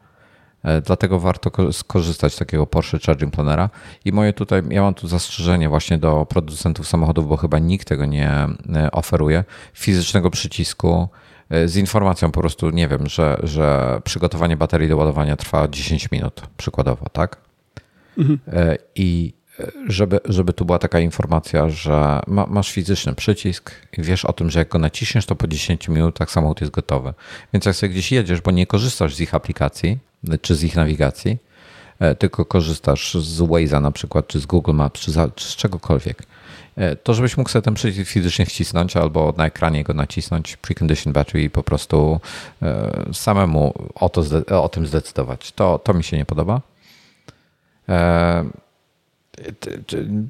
E, dlatego warto skorzystać z takiego Porsche Charging Planera. I moje tutaj, ja mam tu zastrzeżenie właśnie do producentów samochodów, bo chyba nikt tego nie e, oferuje. Fizycznego przycisku e, z informacją po prostu, nie wiem, że, że przygotowanie baterii do ładowania trwa 10 minut, przykładowo, tak? Mhm. I żeby, żeby tu była taka informacja, że ma, masz fizyczny przycisk i wiesz o tym, że jak go naciśniesz, to po 10 minutach samochód jest gotowy. Więc jak sobie gdzieś jedziesz, bo nie korzystasz z ich aplikacji, czy z ich nawigacji, e, tylko korzystasz z Waze'a na przykład, czy z Google Maps, czy, za, czy z czegokolwiek, e, to żebyś mógł sobie ten przycisk fizycznie wcisnąć albo na ekranie go nacisnąć, precondition battery i po prostu e, samemu o, to, o tym zdecydować. To, to mi się nie podoba.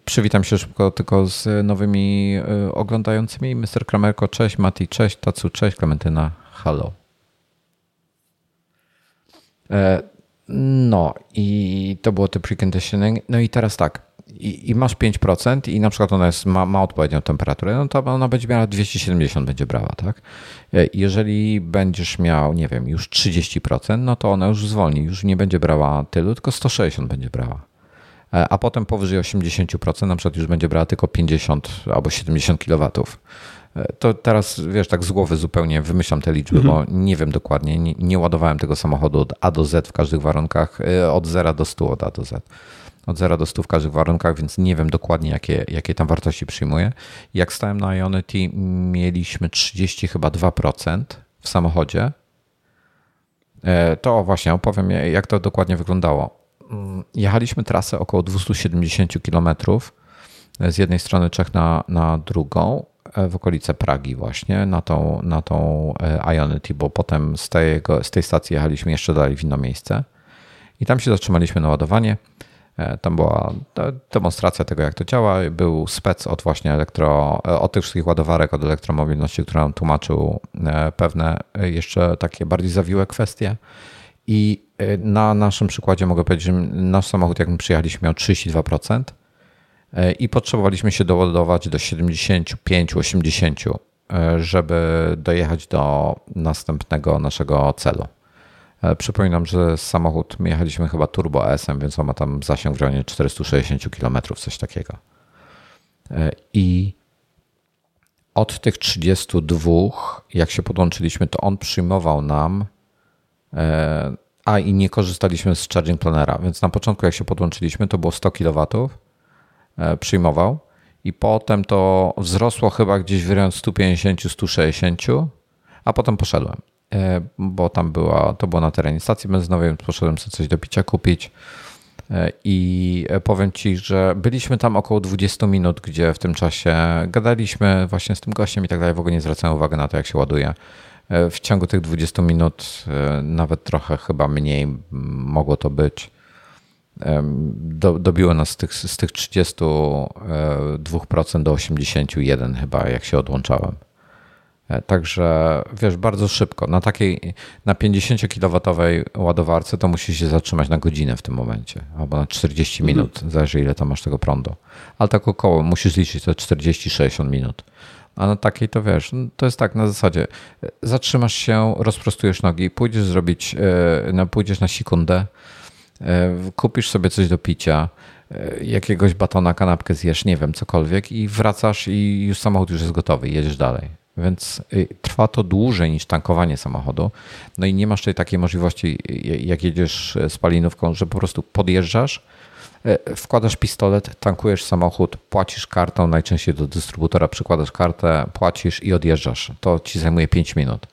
Przywitam się szybko tylko z nowymi oglądającymi. Mr. Kramerko, cześć, Mati, cześć, Tacu, cześć, Klementyna, hello. E, no i to było to preconditioning. No i teraz tak, i, i, masz 5% i na przykład ona jest, ma, ma odpowiednią temperaturę, no to ona będzie miała 270 będzie brała, tak? E, jeżeli będziesz miał, nie wiem, już 30%, no to ona już zwolni, już nie będzie brała tylu, tylko 160 będzie brała. E, a potem powyżej 80% na przykład już będzie brała tylko 50 albo 70 kW. To teraz, wiesz, tak z głowy zupełnie wymyślam te liczby, mhm. bo nie wiem dokładnie, nie, nie, ładowałem tego samochodu od A do Z w każdych warunkach, od 0 do 100 od A do Z. Od 0 do 100 w każdych warunkach, więc nie wiem dokładnie, jakie, jakie tam wartości przyjmuje. Jak stałem na Ionity, mieliśmy 30 chyba 2% w samochodzie. E, to właśnie opowiem, jak to dokładnie wyglądało. Mm, jechaliśmy trasę około 270 km z jednej strony Czech na, na drugą w okolice Pragi właśnie na tą, na tą e, Ionity, bo potem z, tego, z tej stacji jechaliśmy jeszcze dalej w inne miejsce i tam się zatrzymaliśmy na ładowanie. E, tam była demonstracja tego, jak to działa. Był spec od właśnie elektro, e, od tych wszystkich ładowarek, od elektromobilności, który nam tłumaczył pewne jeszcze takie bardziej zawiłe kwestie. I na naszym przykładzie mogę powiedzieć, że nasz samochód, jak my przyjechaliśmy, miał 32%, E, i potrzebowaliśmy się doładować do 75-80, e, żeby dojechać do następnego naszego celu. E, przypominam, że samochód, my jechaliśmy chyba Turbo S-em, więc on ma tam zasięg w rejonie 460 km, coś takiego. I od tych 32, jak się podłączyliśmy, to on przyjmował nam, a i nie korzystaliśmy z charging planera, więc na początku jak się podłączyliśmy, to było 100 kW, E, przyjmował. I potem to wzrosło chyba gdzieś w rejonie 150-160, a potem poszedłem, e, bo tam była, to było na terenie stacji benzynowej, poszedłem sobie coś do picia kupić. I powiem ci, że byliśmy tam około 20 minut, gdzie w tym czasie gadaliśmy właśnie z tym gościem i tak dalej. W ogóle nie zwracałem uwagi na to, jak się ładuje. W ciągu tych 20 minut, nawet trochę chyba mniej mogło to być, do, dobiło nas z tych, z tych 32% do 81 chyba, jak się odłączałem. E, także wiesz, bardzo szybko. Na takiej, na 50 kW ładowarce to musisz się zatrzymać na godzinę w tym momencie, albo na 40 mhm. minut, zależy ile tam masz tego prądu. Ale tak około, musisz liczyć to 40-60 minut. A na takiej to wiesz, no, to jest tak na zasadzie, e, zatrzymasz się, rozprostujesz nogi, pójdziesz zrobić, no, pójdziesz na sekundę, kupisz sobie coś do picia, jakiegoś batona, kanapkę zjesz, nie wiem, cokolwiek i wracasz i już samochód już jest gotowy, jedziesz dalej. Więc y, trwa to dłużej niż tankowanie samochodu. No i nie masz tej takiej możliwości, jak jedziesz z e, palinówką, że po prostu podjeżdżasz, e, wkładasz pistolet, tankujesz samochód, płacisz kartą, najczęściej do dystrybutora przykładasz kartę, płacisz i odjeżdżasz. To ci zajmuje 5 minut.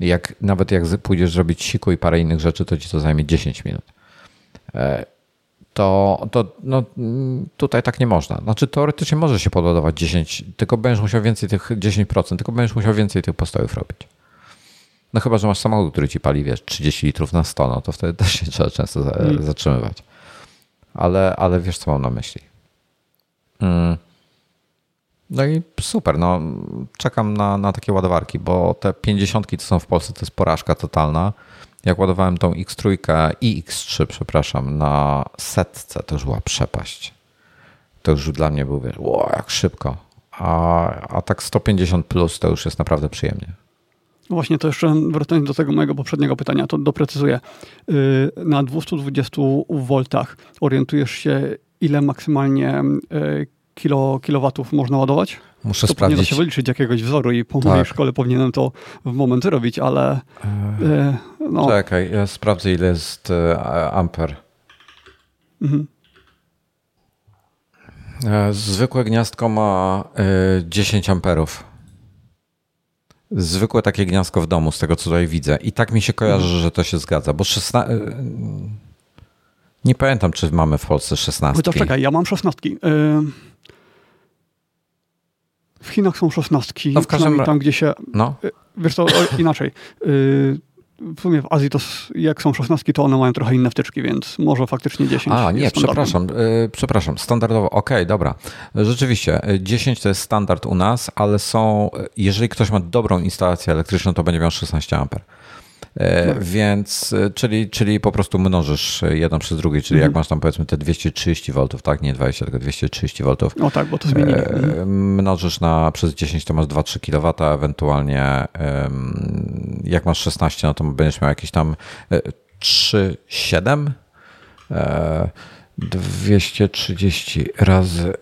Jak, nawet jak pójdziesz zrobić siku i parę innych rzeczy, to ci to zajmie 10 minut. To, to no, tutaj tak nie można. Znaczy teoretycznie może się podładować 10, tylko będziesz musiał więcej tych 10%, tylko będziesz musiał więcej tych postojów robić. No chyba, że masz samochód, który ci pali, wiesz, 30 litrów na 100, no to wtedy też się trzeba często mm. zatrzymywać. Ale, ale wiesz, co mam na myśli. Mm. No i super, no czekam na, na takie ładowarki, bo te 50 to są w Polsce, to jest porażka totalna jak ładowałem tą X3 i X3, przepraszam, na setce, to już była przepaść. To już dla mnie był, wiesz, wow, jak szybko. A, a tak 150 plus to już jest naprawdę przyjemnie. Właśnie to jeszcze wracając do tego mojego poprzedniego pytania, to doprecyzuję. Y, na 220 V orientujesz się, ile maksymalnie y, kilo, kilowatów można ładować? Muszę to sprawdzić. Nie da się wyliczyć jakiegoś wzoru i po tak. mojej szkole powinienem to w moment robić, ale... E, no. Czekaj, ja sprawdzę ile jest e, amper. Mhm. E, zwykłe gniazdko ma 10 amperów. Zwykłe takie gniazdko w domu, z tego co tutaj widzę. I tak mi się kojarzy, mhm. że to się zgadza, bo 16... Nie pamiętam, czy mamy w Polsce 16. To czekaj, ja mam 16. W Chinach są szesnastki, no w każdym tam, gdzie się... No. Y, wiesz co, inaczej. Y, w sumie w Azji to jak są szesnastki, to one mają trochę inne wtyczki, więc może faktycznie 10 A, nie, przepraszam, yy, przepraszam, standardowo, okej, okay, dobra. Rzeczywiście, 10 to jest standard u nas, ale są, jeżeli ktoś ma dobrą instalację elektryczną, to będzie miał 16 amper. E, tak. Więc, e, czyli, czyli po prostu mnożysz jedno przez drugie, czyli mhm. jak masz tam powiedzmy te 230 V, tak? Nie 20, tylko 230 V. No tak, bo to zmieni. E, mhm. Mnożysz na przez 10 to masz 2-3 kW, ewentualnie jak masz 16, no to będziesz miał jakieś tam 3-7 230 razy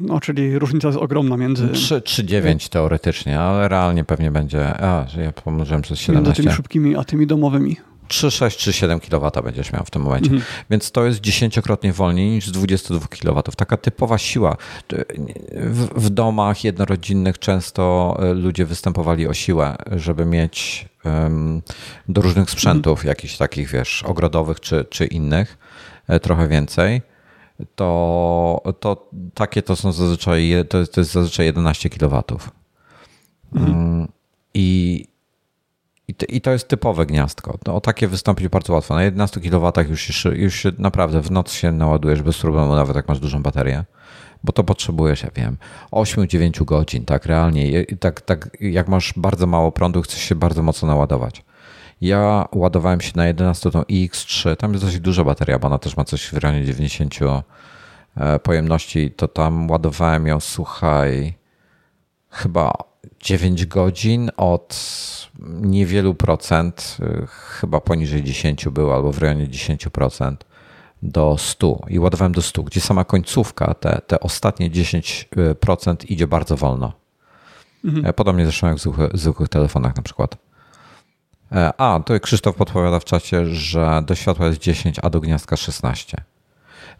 no, czyli różnica jest ogromna między... 3,9 teoretycznie, ale realnie pewnie będzie... A, że ja pomnożyłem przez 17. Między tymi szybkimi, a tymi domowymi. 3,6 7 kW będziesz miał w tym momencie. Mhm. Więc to jest dziesięciokrotnie wolniej niż 22 kW. Taka typowa siła. W, w, domach jednorodzinnych często e, ludzie występowali o siłę, żeby mieć um, do różnych sprzętów, mhm. jakichś takich, wiesz, ogrodowych czy, czy innych, e, trochę więcej to, to takie to są zazwyczaj, to jest, to jest zazwyczaj 11 kW. Mhm. Mm, I, i, to, I to jest typowe gniazdko. No, o takie wystąpić bardzo łatwo. Na 11 kW już już się naprawdę w noc się naładujesz bez problemu, nawet jak masz dużą baterię. Bo to potrzebujesz, ja wiem, 8-9 godzin, tak realnie. Tak, tak, jak masz bardzo mało prądu, chcesz się bardzo mocno naładować. Ja ładowałem się na 11 tą iX3, tam jest dosyć duża bateria, bo ona też ma coś w rejonie 90 e, pojemności, to tam ładowałem ją, słuchaj, chyba 9 godzin od niewielu procent, e, chyba poniżej 10 było, albo w rejonie 10% do 100 i ładowałem do 100, gdzie sama końcówka, te, te ostatnie 10% idzie bardzo wolno. Mhm. E, podobnie zresztą jak w zwykłych, zwykłych telefonach na przykład. E, a, tu Krzysztof podpowiada w czacie, że do światła jest 10, a do gniazdka 16.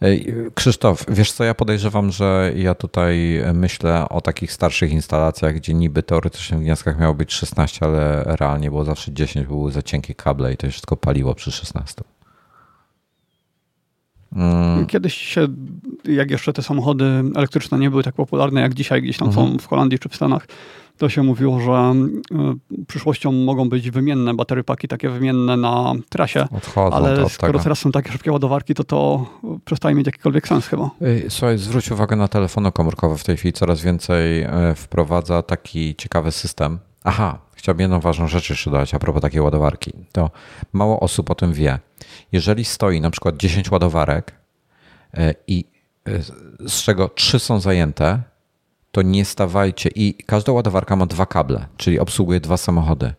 E, Krzysztof, wiesz co, ja podejrzewam, że ja tutaj myślę o takich starszych instalacjach, gdzie niby teoretycznie w gniazdkach miało być 16, ale realnie było zawsze 10, były za cienkie kable i to się wszystko paliło przy 16. Mm. Kiedyś się, jak jeszcze te samochody elektryczne nie były tak popularne jak dzisiaj, gdzieś tam mhm. są w Holandii czy w Stanach, to się mówiło, że y, przyszłością mogą być wymienne baterie paki, takie wymienne na trasie. Odchodzą ale skoro tego. teraz są takie szybkie ładowarki, to to przestaje mieć jakikolwiek sens chyba. Słuchaj, zwróć uwagę na telefony komórkowe w tej chwili. Coraz więcej e, wprowadza taki ciekawy system. Aha, chciałbym jedną ważną rzecz jeszcze dodać a propos takiej ładowarki. To mało osób o tym wie. Jeżeli stoi na przykład 10 ładowarek e, i e, z czego 3 są zajęte, to nie stawajcie i każda ładowarka ma dwa kable, czyli obsługuje dwa samochody.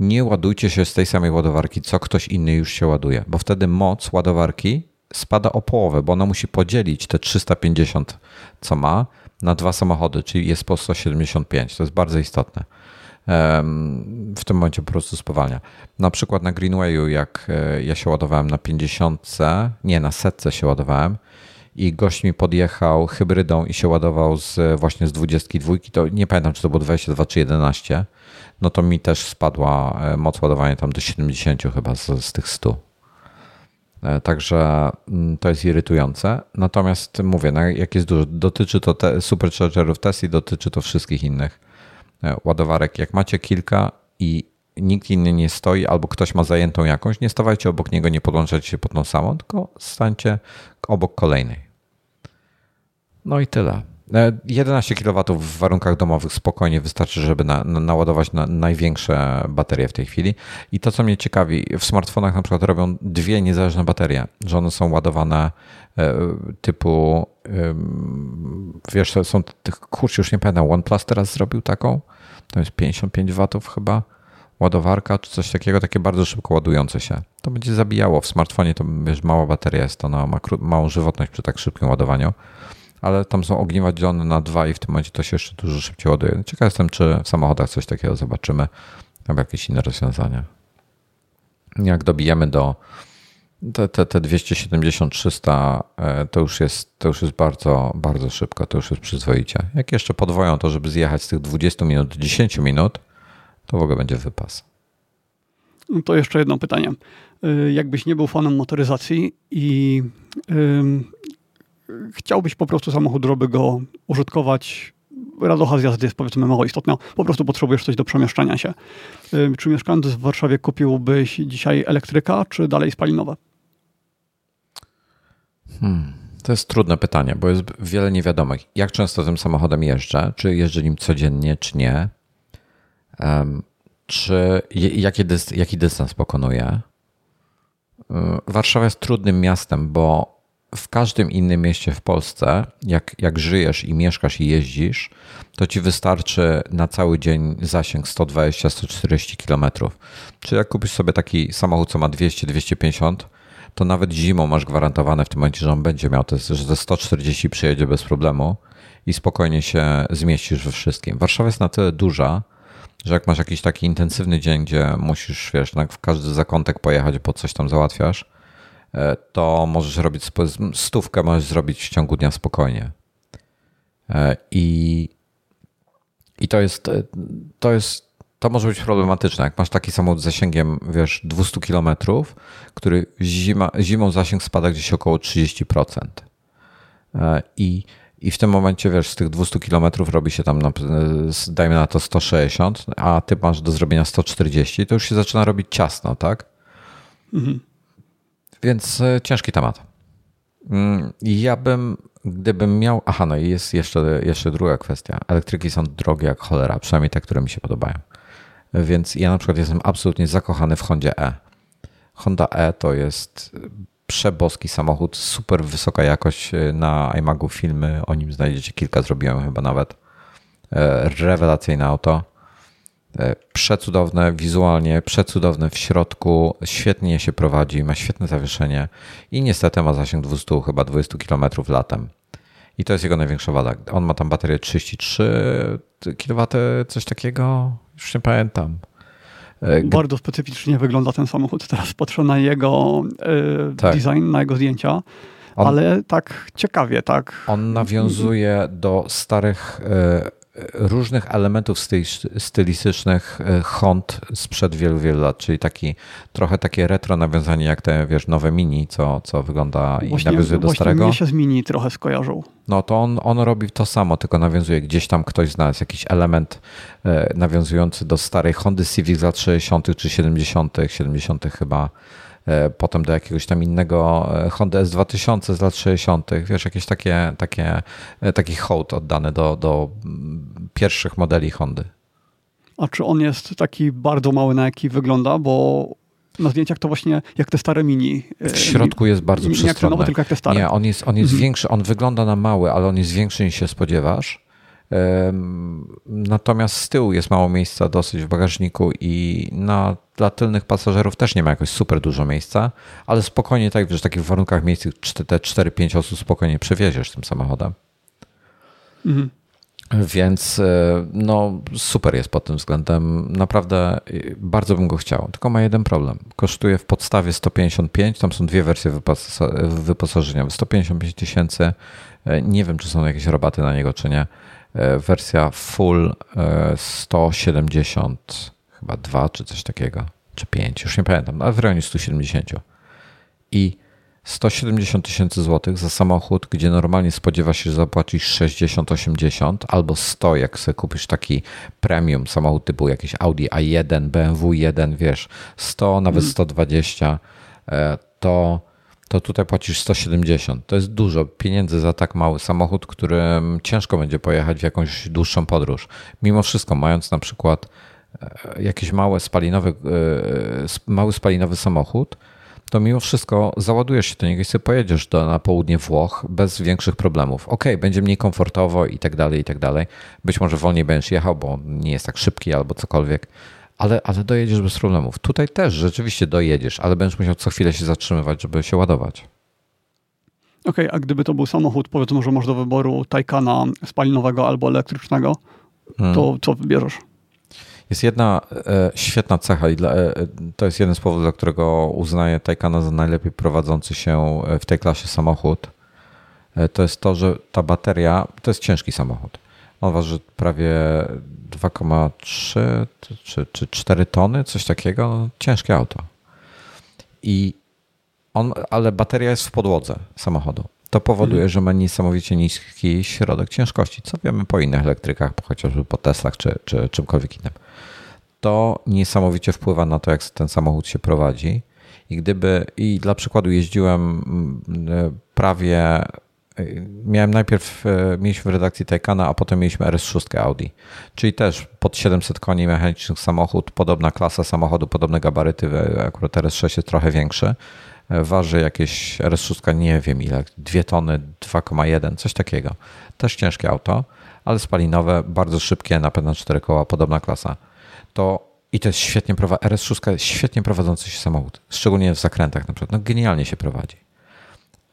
Nie ładujcie się z tej samej ładowarki, co ktoś inny już się ładuje, bo wtedy moc ładowarki spada o połowę, bo ona musi podzielić te 350, co ma, na dwa samochody, czyli jest po 175. To jest bardzo istotne. W tym momencie po prostu spowalnia. Na przykład na Greenwayu, jak e, ja się ładowałem na 50, nie, na setce się ładowałem, i gość mi podjechał hybrydą i się ładował z, właśnie z 22, to nie pamiętam, czy to było 22 czy 11, no to mi też spadła e, moc ładowania tam do 70 chyba z, z tych 100. E, także mm, to jest irytujące. Natomiast mówię, no jak jest dużo, dotyczy to te superchargerów Tesla, dotyczy to wszystkich innych ładowarek. Jak macie kilka i nikt inny nie stoi, albo ktoś ma zajętą jakąś, nie stawajcie obok niego, nie podłączajcie się pod tą samą, tylko stańcie obok kolejnej. No i tyle. 11 e, kW w warunkach domowych spokojnie wystarczy, żeby na, na, naładować na największe baterie w tej chwili. I to, co mnie ciekawi, w smartfonach na przykład robią dwie niezależne baterie, że one są ładowane e, typu, wiesz, są, kurczę, już nie pamiętam, OnePlus teraz zrobił taką, to jest 55 W chyba, ładowarka czy coś takiego, takie bardzo szybko ładujące się. To będzie zabijało. W smartfonie to wiesz, mała bateria jest, ona ma małą żywotność przy tak szybkim ładowaniu ale tam są ogniwa dzielone na dwa i w tym momencie to się jeszcze dużo szybciej ładuje. Ciekaw jestem, czy w samochodach coś takiego zobaczymy, albo jakieś inne rozwiązania. Jak dobijemy do te, te, te 270-300, e, to już jest, to już jest bardzo, bardzo szybko, to już jest przyzwoicie. Jak jeszcze podwoją to, żeby zjechać z tych 20 minut do 10 minut, to w ogóle będzie wypas. No to jeszcze jedno pytanie. E, jakbyś nie był fanem motoryzacji i chciałbyś po prostu samochód, żeby go użytkować radocha z jazdy jest powiedzmy mało istotna. Po prostu potrzebujesz coś do przemieszczania się. Czy mieszkając w Warszawie kupiłbyś dzisiaj elektryka, czy dalej spalinowe? Hmm. To jest trudne pytanie, bo jest wiele niewiadomych. Jak często tym samochodem jeżdżę? Czy jeżdżę nim codziennie, czy nie? Um, czy jaki, dys, jaki dystans pokonuję? Warszawa jest trudnym miastem, bo w każdym innym mieście w Polsce, jak, jak żyjesz i mieszkasz i jeździsz, to ci wystarczy na cały dzień zasięg 120-140 km. Czy jak kupisz sobie taki samochód, co ma 200-250, to nawet zimą masz gwarantowane w tym momencie, że on będzie miał, to jest, że ze 140 przyjedzie bez problemu i spokojnie się zmieścisz we wszystkim. Warszawa jest na tyle duża, że jak masz jakiś taki intensywny dzień, gdzie musisz, wiesz, w każdy zakątek pojechać, bo coś tam załatwiasz, to możesz robić stówkę, możesz zrobić w ciągu dnia spokojnie. E, I, i to jest, e, to jest, to może być problematyczne. Jak masz taki samochód z zasięgiem, wiesz, 200 km, który zima, zimą zasięg spada gdzieś około 30%. I, i w tym momencie, wiesz, z tych 200 km robi się tam, dajmy na to 160, a ty masz do zrobienia 140, to już się zaczyna robić ciasno, tak? Mhm. Więc e, ciężki temat. Mm, ja bym, gdybym miał. Aha, no i jest jeszcze, jeszcze druga kwestia. Elektryki są drogie jak cholera, przynajmniej te, które mi się podobają. Więc ja na przykład jestem absolutnie zakochany w Hondzie E. Honda E to jest przeboski samochód, super wysoka jakość e, na iMagu filmy, o nim znajdziecie kilka, zrobiłem chyba nawet. E, rewelacyjne auto. E, przecudowne wizualnie, przecudowne w środku, świetnie się prowadzi, ma świetne zawieszenie i niestety ma zasięg 200, chyba 20 km latem. I to jest jego największa wada. On ma tam baterię 33 kW, coś takiego, już nie pamiętam. E, Bardzo specyficznie wygląda ten samochód. Teraz patrzę na jego e, tak. design, na jego zdjęcia. On, ale tak ciekawie, tak. On nawiązuje do starych różnych elementów stylistycznych e, Hond sprzed wielu, wielu lat, czyli taki trochę takie retro nawiązanie jak te, wiesz, nowe Mini, co, co wygląda właśnie, i nawiązuje do właśnie starego. Właśnie się z Mini trochę skojarzył. No to on, on robi to samo, tylko nawiązuje gdzieś tam ktoś znalazł jakiś element e, nawiązujący do starej Hondy Civic z lat 60. czy 70., 70. chyba E, potem do jakiegoś tam innego e, Honda S2000 z lat 60., wiesz, jakieś takie, takie, e, taki hołd oddany do, do mm, pierwszych modeli Hondy. A czy on jest taki bardzo mały, na jaki wygląda? Bo na zdjęciach to właśnie jak te stare mini. W środku jest bardzo przestronny. Nie jak te nowe, tylko jak te stare. Nie, on jest, on jest mhm. większy, on wygląda na mały, ale on jest większy niż się spodziewasz. Natomiast z tyłu jest mało miejsca dosyć w bagażniku i na, dla tylnych pasażerów też nie ma jakoś super dużo miejsca, ale spokojnie tak, że w takich warunkach miejsc te 4-5 osób spokojnie przewieziesz tym samochodem. Mhm. Więc e, no, super jest pod tym względem. Naprawdę e, bardzo bym go chciał. Tylko ma jeden problem. Kosztuje w podstawie 155, tam są dwie wersje wyposażeniowe. 155 tysięcy. E, nie wiem, czy są jakieś rabaty na niego, czy nie. Wersja full 170, e, chyba 2 czy coś takiego, czy 5, już nie pamiętam, ale w rejonie 170. I 170 tysięcy złotych za samochód, gdzie normalnie spodziewa się, że zapłacisz 60-80 albo 100, jak sobie kupisz taki premium samochód typu jakiś Audi A1, BMW 1, wiesz, 100, nawet 120, mm. to to tutaj płacisz 170. To jest dużo pieniędzy za tak mały samochód, którym ciężko będzie pojechać w jakąś dłuższą podróż. Mimo wszystko, mając na przykład e, jakiś mały spalinowy, e, mały spalinowy samochód, to mimo wszystko załadujesz się do niego i sobie pojedziesz do, na południe Włoch bez większych problemów. Ok, będzie mniej komfortowo i tak dalej, i tak dalej. Być może wolniej będziesz jechał, bo nie jest tak szybki albo cokolwiek, ale, ale dojedziesz bez problemów. Tutaj też rzeczywiście dojedziesz, ale będziesz musiał co chwilę się zatrzymywać, żeby się ładować. Okej, okay, a gdyby to był samochód, powiedzmy, że masz do wyboru Taycana spalinowego albo elektrycznego, hmm. to co wybierzesz? Jest jedna e, świetna cecha i dla, e, to jest jeden z powodów, dla którego uznaję Taycana za najlepiej prowadzący się e, w tej klasie samochód. E, to jest to, że ta bateria to jest ciężki samochód. On waży prawie 2,3 czy, czy 4 tony, coś takiego. No, ciężkie auto. I on, ale bateria jest w podłodze samochodu. To powoduje, mhm. że ma niesamowicie niski środek ciężkości, co wiemy po innych elektrykach, chociażby po Teslach czy, czy czymkolwiek innym. To niesamowicie wpływa na to, jak ten samochód się prowadzi. I gdyby, i dla przykładu jeździłem mm, prawie Miałem najpierw, e, mieliśmy w redakcji Taycana, a potem mieliśmy RS6 Audi, czyli też pod 700 koni mechanicznych samochód, podobna klasa samochodu, podobne gabaryty, akurat RS6 jest trochę większy, e, waży jakieś RS6, nie wiem ile, 2 tony, 2,1, coś takiego. Też ciężkie auto, ale spalinowe, bardzo szybkie, napęd na 4 koła, podobna klasa. To i to jest świetnie prowadzący, RS6 jest świetnie prowadzący się samochód, szczególnie w zakrętach na przykład, no genialnie się prowadzi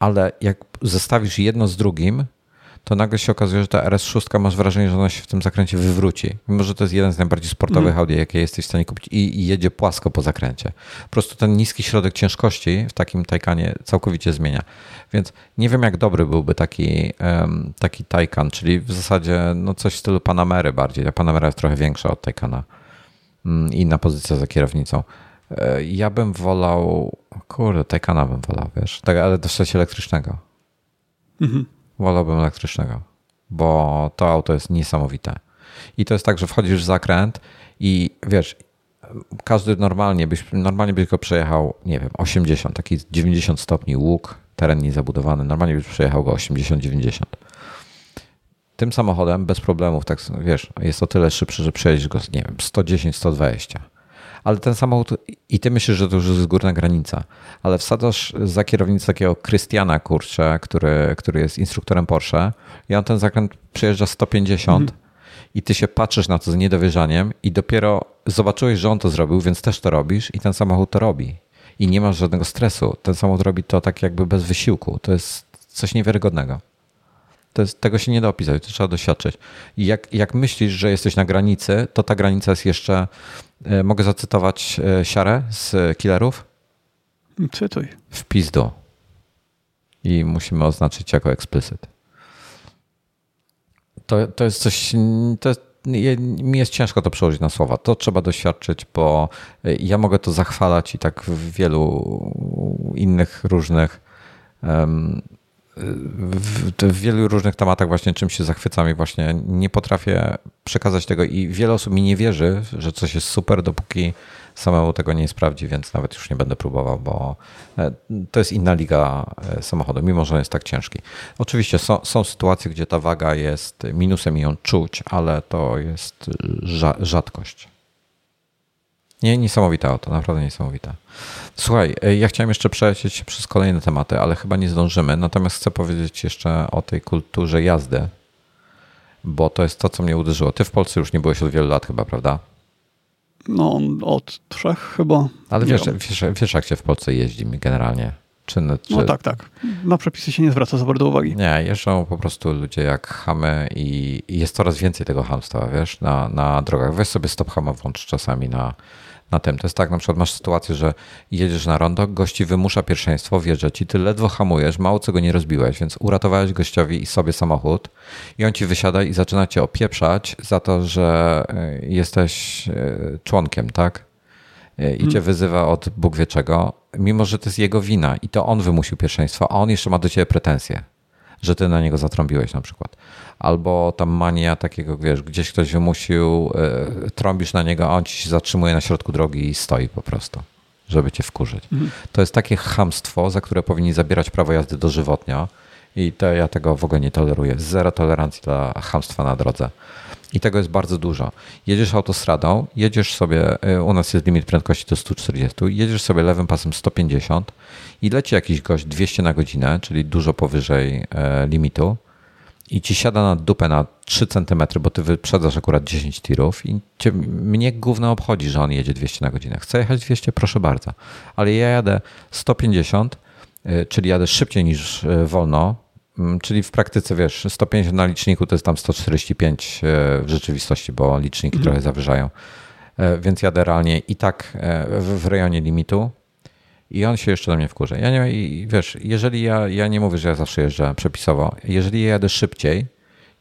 ale jak zestawisz jedno z drugim, to nagle się okazuje, że ta RS6 masz wrażenie, że ona się w tym zakręcie wywróci. Mimo, że to jest jeden z najbardziej sportowych mm. Audi, jakie jesteś w stanie kupić i, i, jedzie płasko po zakręcie. Po prostu ten niski środek ciężkości w takim Taycanie całkowicie zmienia. Więc nie wiem, jak dobry byłby taki, um, taki Taycan, czyli w zasadzie no coś w stylu Panamery bardziej. Ta Panamera jest trochę większa od Taycana. Um, inna pozycja za kierownicą. E, ja bym wolał, kurde, Taycana bym wolał, wiesz, tak, ale dostać elektrycznego. Mhm. Wolałbym elektrycznego, bo to auto jest niesamowite. I to jest tak, że wchodzisz w zakręt i wiesz, każdy normalnie byś, normalnie byś go przejechał, nie wiem, 80, taki 90 stopni łuk, teren niezabudowany, normalnie byś przejechał go 80-90. Tym samochodem bez problemów, tak wiesz, jest o tyle szybszy, że przejedziesz go, nie wiem, 110-120 ale ten samochód i ty myślisz, że to już jest górna granica, ale wsadzasz za kierownicę takiego Krystiana, kurczę, który, który jest instruktorem Porsche i on ten zakręt przejeżdża 150 mhm. i ty się patrzysz na to z niedowierzaniem i dopiero zobaczyłeś, że on to zrobił, więc też to robisz i ten samochód to robi. I nie masz żadnego stresu. Ten samochód robi to tak jakby bez wysiłku. To jest coś niewiarygodnego. Jest, tego się nie da opisać, to trzeba doświadczyć. I jak, jak myślisz, że jesteś na granicy, to ta granica jest jeszcze. E, mogę zacytować e, siarę z killerów? Cytuj. W pizdu. I musimy oznaczyć jako explicit. To, to jest coś, to jest, mi jest ciężko to przełożyć na słowa. To trzeba doświadczyć, bo ja mogę to zachwalać i tak w wielu innych różnych um, w, w, wielu różnych tematach właśnie czym się zachwycam i właśnie nie potrafię przekazać tego i wiele osób mi nie wierzy, że coś jest super, dopóki samemu tego nie sprawdzi, więc nawet już nie będę próbował, bo e, to jest inna liga e, samochodu, mimo że on jest tak ciężki. Oczywiście są, są sytuacje, gdzie ta waga jest minusem i ją czuć, ale to jest rzadkość. Nie, niesamowite auto, naprawdę niesamowite. Słuchaj, e, ja chciałem jeszcze przelecieć przez kolejne tematy, ale chyba nie zdążymy. Natomiast chcę powiedzieć jeszcze o tej kulturze jazdy, bo to jest to, co mnie uderzyło. Ty w Polsce już nie byłeś od wielu lat chyba, prawda? No, od trzech chyba. Ale wiesz, wiesz, wiesz, jak się w Polsce jeździ generalnie? Czy, czy... No tak, tak. Na przepisy się nie zwraca za bardzo uwagi. Nie, jeżdżą po prostu ludzie jak chamy i jest coraz więcej tego hamstwa, wiesz, na, na drogach. Weź sobie stop hama włącz czasami na, na tym. To jest tak, na przykład masz sytuację, że jedziesz na rondo, gości wymusza pierwszeństwo, wjeżdża ci, ty ledwo hamujesz, mało co go nie rozbiłeś, więc uratowałeś gościowi i sobie samochód i on ci wysiada i zaczyna cię opieprzać za to, że e, jesteś e, członkiem, tak? E, I cię hmm. wyzywa od Bóg wie czego, mimo że to jest jego wina i to on wymusił pierwszeństwo, a on jeszcze ma do ciebie pretensje, że ty na niego zatrąbiłeś na przykład albo tam mania takiego, wiesz, gdzieś ktoś wymusił, y, trąbisz na niego, a on ci się zatrzymuje na środku drogi i stoi po prostu, żeby cię wkurzyć. Mhm. To jest takie chamstwo, za które powinni zabierać prawo jazdy dożywotnio i to ja tego w ogóle nie toleruję. Zero tolerancji dla chamstwa na drodze. I tego jest bardzo dużo. Jedziesz autostradą, jedziesz sobie, y, u nas jest limit prędkości do 140, jedziesz sobie lewym pasem 150 i leci jakiś gość 200 na godzinę, czyli dużo powyżej e, limitu i ci siada na dupę na 3 cm, bo ty wyprzedzasz akurat 10 tirów i cię, mnie gówno obchodzi, że on jedzie 200 na godzinę. Chcę jechać 200, proszę bardzo. Ale ja jadę 150, y, czyli jadę szybciej niż y, wolno, mm, czyli w praktyce, wiesz, 150 na liczniku to jest tam 145 y, w rzeczywistości, bo liczniki mhm. trochę zawyżają. Więc jadę realnie i tak w rejonie limitu, i on się jeszcze na mnie wkurza. Ja nie, i wiesz, jeżeli ja, ja nie mówię, że ja zawsze jeżdżę przepisowo, jeżeli ja jadę szybciej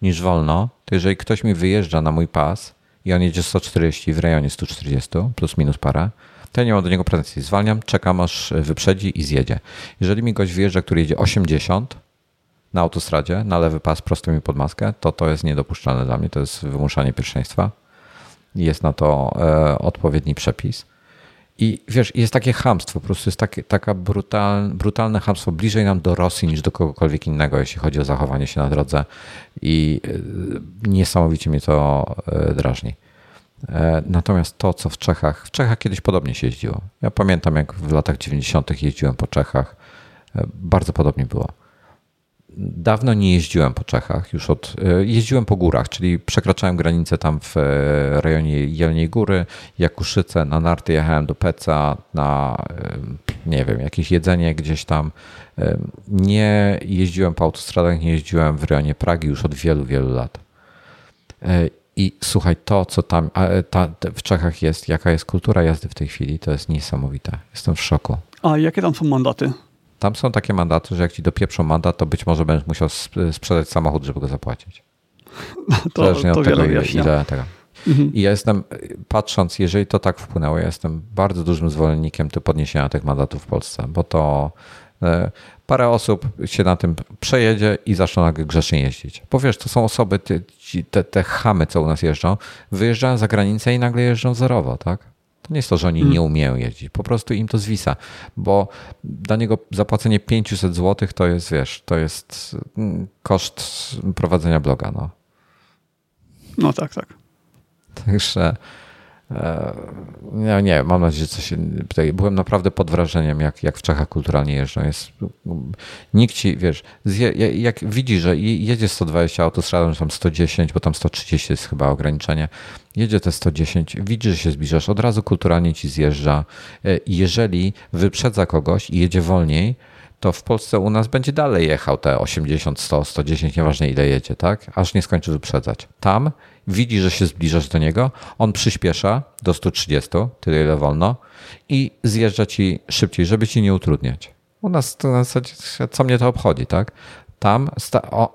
niż wolno, to jeżeli ktoś mi wyjeżdża na mój pas i on jedzie 140 w rejonie 140, plus minus parę, to ja nie mam do niego pretensji. Zwalniam, czekam aż wyprzedzi i zjedzie. Jeżeli mi gość wyjeżdża, który jedzie 80 na autostradzie, na lewy pas prosto mi pod maskę, to to jest niedopuszczalne dla mnie, to jest wymuszanie pierwszeństwa. Jest na to e, odpowiedni przepis. I wiesz, jest takie hamstwo, po prostu jest takie, taka brutal, brutalne hamstwo bliżej nam do Rosji niż do kogokolwiek innego, jeśli chodzi o zachowanie się na drodze. I e, niesamowicie mnie to e, drażni. E, natomiast to, co w Czechach, w Czechach kiedyś podobnie się jeździło. Ja pamiętam, jak w latach 90. jeździłem po Czechach. Bardzo podobnie było. Dawno nie jeździłem po Czechach, już od. E, jeździłem po górach, czyli przekraczałem granicę tam w e, rejonie Jelniej Góry, Jakuszyce, na narty jechałem do Peca, na e, nie wiem, jakieś jedzenie gdzieś tam. Nie jeździłem po autostradach, nie jeździłem w rejonie Pragi już od wielu, wielu lat. I słuchaj, to co tam ta, w Czechach jest, jaka jest kultura jazdy w tej chwili, to jest niesamowite. Jestem w szoku. A jakie tam są mandaty? Tam są takie mandaty, że jak ci dopieprzą mandat, to być może będziesz musiał sprzedać samochód, żeby go zapłacić. No to, Zależnie to od tego, ile tego. Mhm. I ja jestem, patrząc, jeżeli to tak wpłynęło, ja jestem bardzo dużym zwolennikiem ty podniesienia tych mandatów w Polsce, bo to e, parę osób się na tym przejedzie i zaczną nagle grzecznie jeździć. Bo wiesz, to są osoby, te, te chamy, co u nas jeżdżą, wyjeżdżają za granicę i nagle jeżdżą zerowo, tak? Nie jest to, że oni hmm. nie umieją jeździć, po prostu im to zwisa, bo dla niego zapłacenie 500 zł to jest, wiesz, to jest mm, koszt prowadzenia bloga. No, no tak, tak. Także nie, nie, mam nadzieję, że coś. Tutaj byłem naprawdę pod wrażeniem, jak, jak w Czechach kulturalnie jeżdżą. Jest, nikt ci, wiesz, jak widzi, że jedzie 120 autostradą, tam 110, bo tam 130 jest chyba ograniczenie, jedzie te 110, widzi, że się zbliżasz, od razu kulturalnie ci zjeżdża. E, jeżeli wyprzedza kogoś i jedzie wolniej, to w Polsce u nas będzie dalej jechał te 80, 100, 110, nieważne ile jedzie, tak? Aż nie skończy wyprzedzać. Tam widzi, że się zbliżasz do niego, on przyspiesza do 130, tyle ile wolno i zjeżdża ci szybciej, żeby ci nie utrudniać. U nas to na zasadzie, co mnie to obchodzi, tak? Tam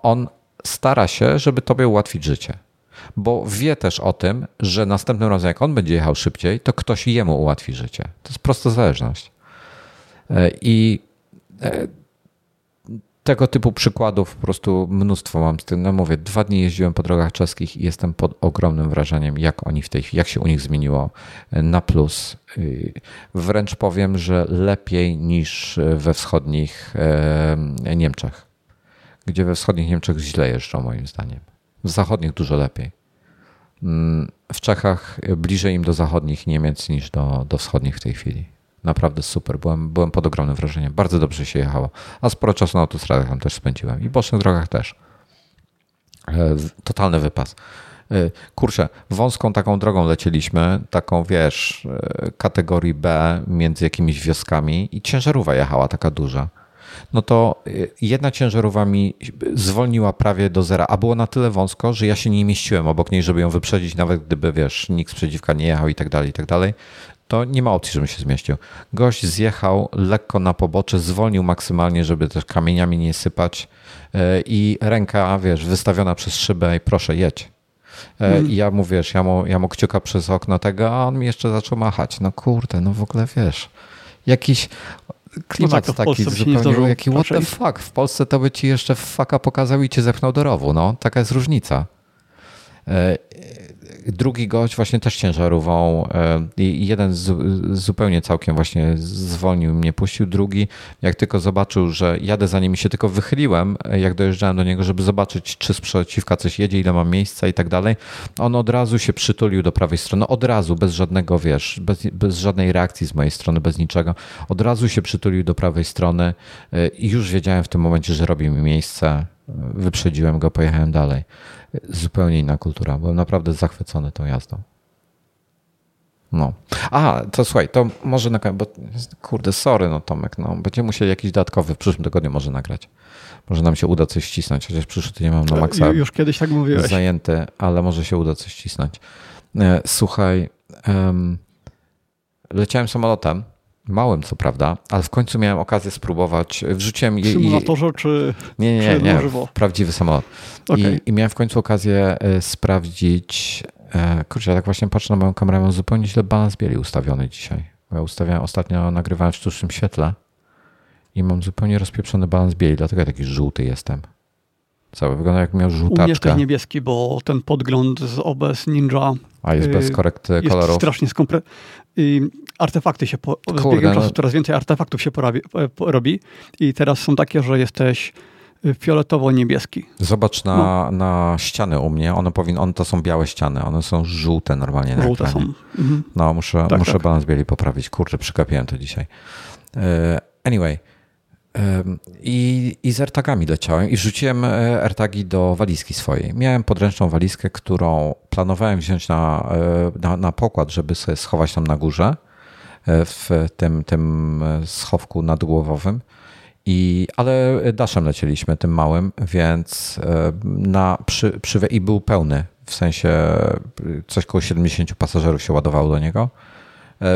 on stara się, żeby tobie ułatwić życie. Bo wie też o tym, że następnym razem, jak on będzie jechał szybciej, to ktoś jemu ułatwi życie. To jest prosta zależność. E, I e, tego typu przykładów po prostu mnóstwo mam z tym. No mówię, dwa dni jeździłem po drogach czeskich i jestem pod ogromnym wrażeniem, jak oni w tej jak się u nich zmieniło na plus. Wręcz powiem, że lepiej niż we wschodnich Niemczech, gdzie we wschodnich Niemczech źle jeżdżą moim zdaniem. W zachodnich dużo lepiej. Mm, w Czechach bliżej im do zachodnich Niemiec niż do, do wschodnich w tej chwili. Naprawdę super. Byłem, byłem pod ogromnym wrażeniem. Bardzo dobrze się jechało. A sporo czasu na autostradach tam też spędziłem. I bocznych drogach też. E, totalny wypas. E, kurczę, wąską taką drogą lecieliśmy, taką wiesz, e, kategorii B między jakimiś wioskami i ciężarówka jechała taka duża. No to jedna ciężarówka mi zwolniła prawie do zera, a było na tyle wąsko, że ja się nie mieściłem obok niej, żeby ją wyprzedzić, nawet gdyby wiesz, nikt z nie jechał i tak dalej, i tak dalej to nie ma opcji, żebym się zmieścił. Gość zjechał lekko na pobocze, zwolnił maksymalnie, żeby też kamieniami nie sypać e, i ręka, wiesz, wystawiona przez szybę i proszę, jedź. Mm. I ja mu, wiesz, ja mu, ja mu kciuka przez okno tego, a on mi jeszcze zaczął machać. No kurde, no w ogóle, wiesz, jakiś klimat no tak, taki zupełnie, jaki what the fuck. W Polsce to by ci jeszcze faka pokazał i cię zepchnął do rowu, no. Taka jest różnica. E, drugi gość właśnie też ciężarową e, jeden z, zupełnie całkiem właśnie zwolnił mnie, puścił. Drugi, jak tylko zobaczył, że jadę za nim i się tylko wychyliłem, e, jak dojeżdżałem do niego, żeby zobaczyć, czy sprzeciwka coś jedzie, ile mam miejsca i tak dalej, on od razu się przytulił do prawej strony, od razu, bez żadnego, wiesz, bez, bez żadnej reakcji z mojej strony, bez niczego, od razu się przytulił do prawej strony i już wiedziałem w tym momencie, że robi mi miejsce, wyprzedziłem go, pojechałem dalej zupełnie inna kultura. Byłem naprawdę zachwycony tą jazdą. No. A, to słuchaj, to może na bo kurde, sorry no Tomek, no będziemy musieli jakiś dodatkowy w przyszłym tygodniu może nagrać. Może nam się uda coś ścisnąć, chociaż przyszły tydzień mam na maksa Już kiedyś tak mówiłeś. zajęty, ale może się uda coś ścisnąć. E, słuchaj, um, leciałem samolotem Małym, co prawda, ale w końcu miałem okazję spróbować. Wrzuciłem. W symulatorze, czy. Nie, nie, nie, nie prawdziwy samolot. Okay. I, I, miałem w końcu okazję e, sprawdzić. E, kurczę, ja tak właśnie patrzę na moją kamerę, mam zupełnie źle balans bieli ustawiony dzisiaj. Ja ustawiałem ostatnio, nagrywałem w sztucznym świetle i mam zupełnie rozpieprzony balans bieli, dlatego ja taki żółty jestem. Cały wygląda jak miał żółtaczkę. U mnie jest niebieski, bo ten podgląd z OBS Ninja a jest bez y, korekty jest kolorów? Strasznie skompre... Artefakty się... Po... Z biegiem no. czasu coraz więcej artefaktów się porabi, e, robi i teraz są takie, że jesteś y, fioletowo-niebieski. Zobacz na, no. na ściany u mnie. One powinny, one to są białe ściany. One są żółte normalnie. Żółte są. Mhm. No, muszę, tak, muszę tak. balans bieli poprawić. Kurczę, przykapiłem to dzisiaj. E, anyway, i, I z AirTagami leciałem i wrzuciłem e, AirTagi do walizki swojej. Miałem podręczną walizkę, którą planowałem wziąć na, e, na, na pokład, żeby sobie schować tam na górze e, w tym, tym schowku nadgłowowym. I, ale daszem lecieliśmy, tym małym, więc na, przy, przy, i był pełny, w sensie coś koło 70 pasażerów się ładowało do niego.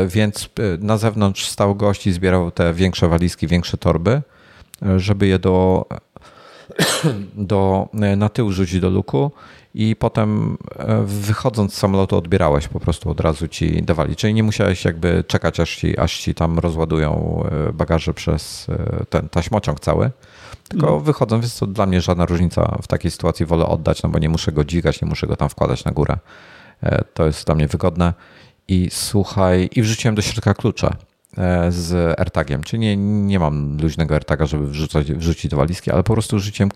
Więc na zewnątrz stał gość i zbierał te większe walizki, większe torby żeby je do, do, na tył rzucić do luku i potem e, wychodząc z samolotu odbierałeś po prostu od razu ci dawali. Czyli nie musiałeś jakby czekać aż ci, aż ci tam rozładują e, bagaże przez e, ten taśmociąg cały. Tylko no. wychodząc, więc to dla mnie żadna różnica w takiej sytuacji wolę oddać, no bo nie muszę go dźwigać, nie muszę go tam wkładać na górę. To jest dla mnie wygodne. I słuchaj, i wrzuciłem do środka klucze. E, z AirTagiem, czyli nie, nie mam luźnego AirTaga, żeby wrzucać, wrzucić do walizki, ale po prostu wrzuciłem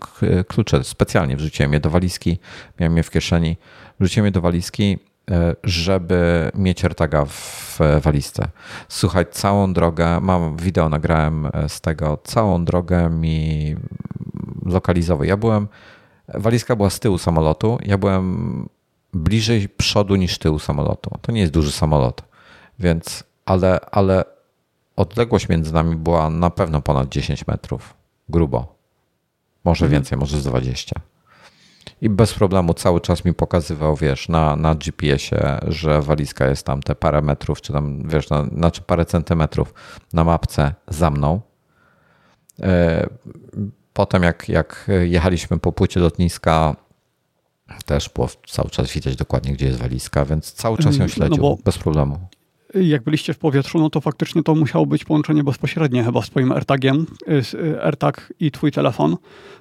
klucze, specjalnie wrzuciłem je do walizki, miałem je w kieszeni, wrzuciłem je do walizki, e, żeby mieć AirTaga w walizce. Słuchaj, całą drogę, mam wideo, nagrałem e, z tego, całą drogę mi lokalizował. Ja byłem, walizka była z tyłu samolotu, ja byłem bliżej przodu niż tyłu samolotu. To nie jest duży samolot, więc, ale, ale odległość między nami była na pewno ponad 10 metrów. Grubo. Może mhm. więcej, może z 20. I bez problemu cały czas mi pokazywał, wiesz, na, na GPS-ie, że walizka jest tam te parę metrów, czy tam, wiesz, na, znaczy parę centymetrów na mapce za mną. E, potem jak, jak jechaliśmy po płycie lotniska, też było cały czas widać dokładnie, gdzie jest walizka, więc cały czas ją mm, śledził no bez problemu. Jak byliście w powietrzu, no to faktycznie to musiało być połączenie bezpośrednie chyba z twoim AirTagiem, y, AirTag i twój telefon,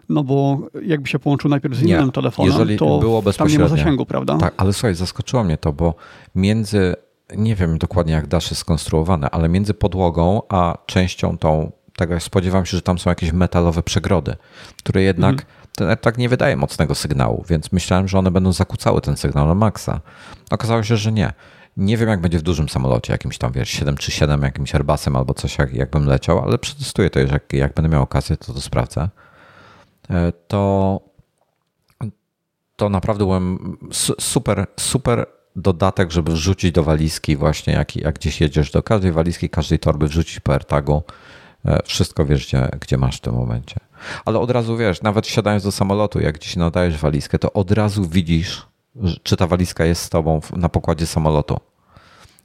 no bo jakby się połączył najpierw z nie, innym telefonem, jeżeli to było bezpośrednio. tam nie ma zasięgu, prawda? Tak, ale słuchaj, zaskoczyło mnie to, bo między, nie wiem dokładnie jak dasz jest skonstruowane, ale między podłogą a częścią tą, tego spodziewam się, że tam są jakieś metalowe przegrody, które jednak mhm ten AirTag nie wydaje mocnego sygnału, więc myślałem, że one będą zakłócały ten sygnał na maksa. Okazało się, że nie. Nie wiem, jak będzie w dużym samolocie, jakimś tam, wiesz, 7 czy 7, jakimś Airbusem albo coś, jak, jakbym leciał, ale przetestuję to, jak, jak będę miał okazję, to to sprawdzę. E, to, to naprawdę byłem super, super dodatek, żeby wrzucić do walizki właśnie, jak, jak gdzieś jedziesz, do każdej walizki, każdej torby wrzucić po AirTagu. E, wszystko wiesz, gdzie, gdzie masz w tym momencie. Ale od razu wiesz, nawet siadając do samolotu, jak gdzieś nadajesz walizkę, to od razu widzisz, czy ta walizka jest z tobą na pokładzie samolotu.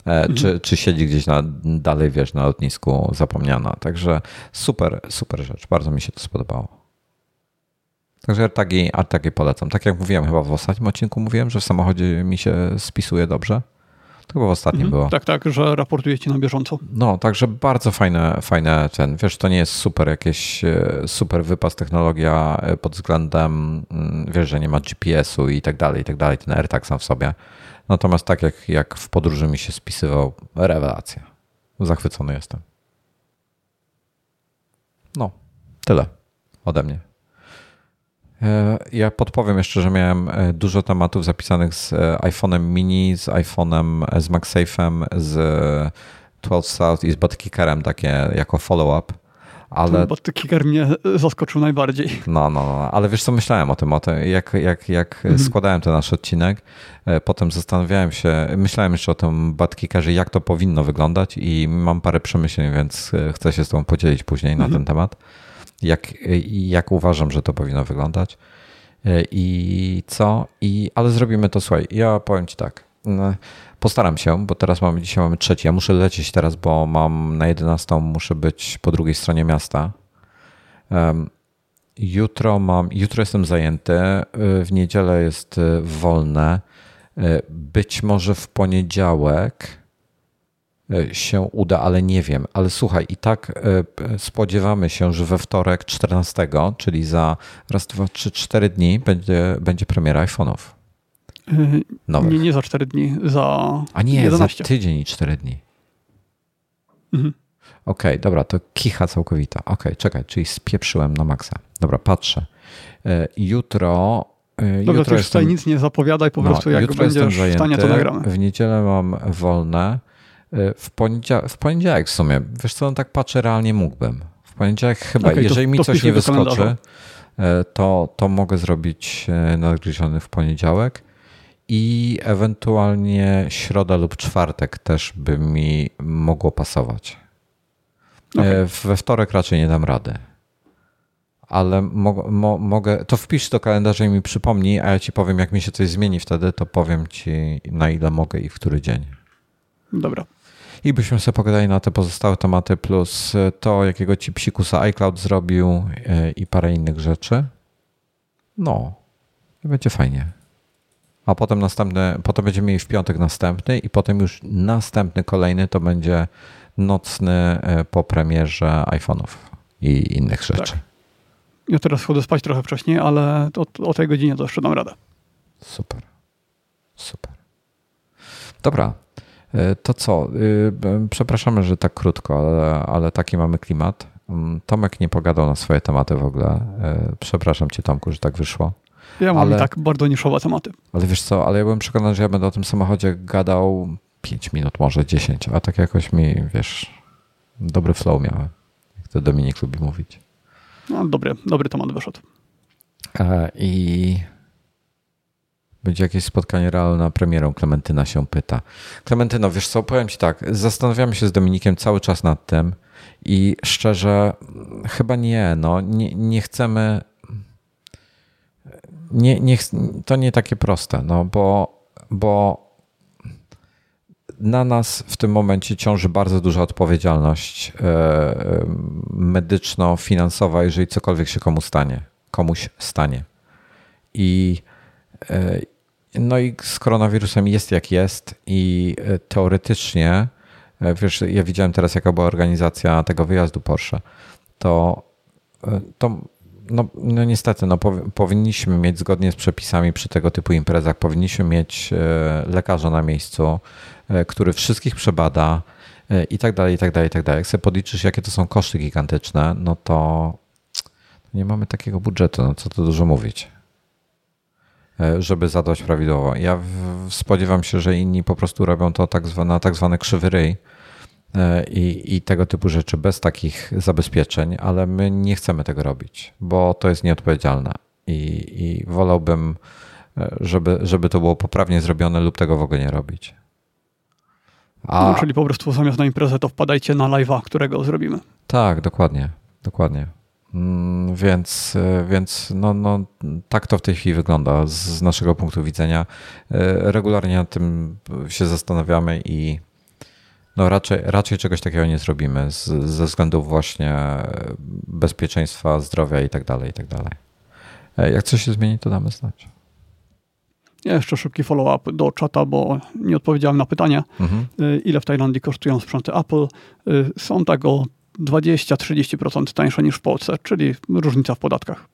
E, mhm. Czy, czy siedzi gdzieś na, dalej, wiesz, na lotnisku zapomniana. Także super, super rzecz. Bardzo mi się to spodobało. Także AirTagi, AirTagi polecam. Tak jak mówiłem chyba w ostatnim odcinku, mówiłem, że w samochodzie mi się spisuje dobrze. To chyba w ostatnim mhm. było. Tak, tak, że raportujecie na bieżąco. No, także bardzo fajne, fajne ten, wiesz, to nie jest super jakieś e, super wypas technologia e, pod względem, mm, wiesz, że nie ma GPS-u i tak dalej, i tak dalej, ten AirTag sam w sobie. Natomiast tak jak, jak w podróży mi się spisywał, rewelacja. Zachwycony jestem. No, tyle ode mnie. E, ja podpowiem jeszcze, że miałem e, dużo tematów zapisanych z e, iPhone'em mini, z iPhone'em, z MagSafe'em, z 12 South i z Botkickerem takie jako follow-up. Ale... Botkicker mnie zaskoczył najbardziej. No, no, no, ale wiesz co, myślałem o tym, o tym jak, jak, jak mhm. składałem ten nasz odcinek, potem zastanawiałem się, myślałem jeszcze o tym Botkickerze, jak to powinno wyglądać i mam parę przemyśleń, więc chcę się z tobą podzielić później mhm. na ten temat jak, jak uważam, że to powinno wyglądać. E, I co? I, ale zrobimy to, słuchaj, ja powiem Ci tak. No, postaram się, bo teraz mamy, dzisiaj mamy trzeci. Ja muszę lecieć teraz, bo mam na 11 muszę być po drugiej stronie miasta. Jutro mam, jutro jestem zajęty, e, w niedzielę jest e, wolne. Być może w poniedziałek się uda, ale nie wiem. Ale słuchaj, i tak e, spodziewamy się, że we wtorek 14, czyli za raz, dwa, trzy, cztery dni będzie, będzie premiera iPhone'ów. E, Nowych. Nie, nie za 4 dni, za. A nie, 11. za tydzień i 4 dni. Mhm. Okej, okay, dobra, to kicha całkowita. Okej, okay, czekaj, czyli spieprzyłem na maksa. Dobra, patrzę. Jutro. Dobra, jutro ty jestem, nic nie zapowiadaj, po no, prostu jak będziesz w stanie, to nagramy. W niedzielę mam wolne. W, poniedziałek, w poniedziałek w sumie, wiesz co, no tak patrzę, realnie mógłbym. W poniedziałek chyba, okay, jeżeli to, mi coś nie wyskoczy, e, to, to mogę zrobić e, nadgryziony w poniedziałek i ewentualnie środa lub czwartek też by mi mogło pasować. E, okay. We wtorek raczej nie dam rady. Ale mo, mo, mogę. To wpisz do kalendarza i mi przypomnij, a ja ci powiem, jak mi się coś zmieni wtedy, to powiem ci, na ile mogę i w który dzień. Dobra i byśmy sobie pogadali na te pozostałe tematy, plus to, jakiego ci psikusa iCloud zrobił e, i parę innych rzeczy. No, i będzie fajnie. A potem następny, potem będziemy mieli w piątek następny i potem już następny kolejny to będzie nocny e, po premierze iPhone'ów i innych rzeczy. Tak. Ja teraz chodzę spać trochę wcześniej, ale o, o tej godzinie to jeszcze dam radę. Super. Super. Dobra, E, to co? Y, przepraszamy, że tak krótko, ale, ale taki mamy klimat. Mm, Tomek nie pogadał na swoje tematy w ogóle. E, przepraszam cię, Tomku, że tak wyszło. Ja mam ale, tak bardzo niszowe tematy. Ale wiesz co, ale ja byłem przekonany, że ja będę o tym samochodzie gadał 5 minut, może 10, a tak jakoś mi, wiesz, dobry flow miałem, jak to Dominik lubi mówić. No, dobry, dobry temat wyszedł. E, I będzie jakieś spotkanie realne premierą, Klementyna się pyta. Klementyno, wiesz co, powiem ci tak, zastanawiamy się z Dominikiem cały czas nad tym i szczerze, chyba nie, no, nie, nie chcemy, nie, nie, to nie takie proste, no, bo, bo na nas w tym momencie ciąży bardzo duża odpowiedzialność medyczno-finansowa, jeżeli cokolwiek się komu stanie, komuś stanie. I no i z koronawirusem jest jak jest i teoretycznie, wiesz, ja widziałem teraz jaka była organizacja tego wyjazdu Porsche, to, to no, no niestety, no, powinniśmy mieć zgodnie z przepisami przy tego typu imprezach, powinniśmy mieć e, lekarza na miejscu, e, który wszystkich przebada e, i tak dalej, i tak dalej, i tak dalej. Jak sobie podliczysz, jakie to są koszty gigantyczne, no to nie mamy takiego budżetu, no co tu dużo mówić, żeby zadbać prawidłowo. Ja spodziewam się, że inni po prostu robią to tak zwane, tak zwany krzywy ryj, E, i, i tego typu rzeczy bez takich zabezpieczeń, ale my nie chcemy tego robić, bo to jest nieodpowiedzialne i, i wolałbym, e, żeby, żeby to było poprawnie zrobione lub tego w ogóle nie robić. A... No, czyli po prostu zamiast na imprezę to wpadajcie na live'a, którego zrobimy. Tak, dokładnie, dokładnie. Mm, więc, e, więc no, no, tak to w tej chwili wygląda z naszego punktu widzenia. Regularnie nad tym się zastanawiamy i no raczej, raczej czegoś takiego nie zrobimy z, ze względów właśnie bezpieczeństwa, zdrowia i tak dalej, i tak dalej. E, jak coś się zmieni, to damy znać. Jeszcze szybki follow-up do czata, bo nie odpowiedziałem na pytanie, mhm. E, ile w Tajlandii kosztują sprzęty Apple. E, są tak o 20-30% tańsze niż w Polsce, czyli różnica w podatkach.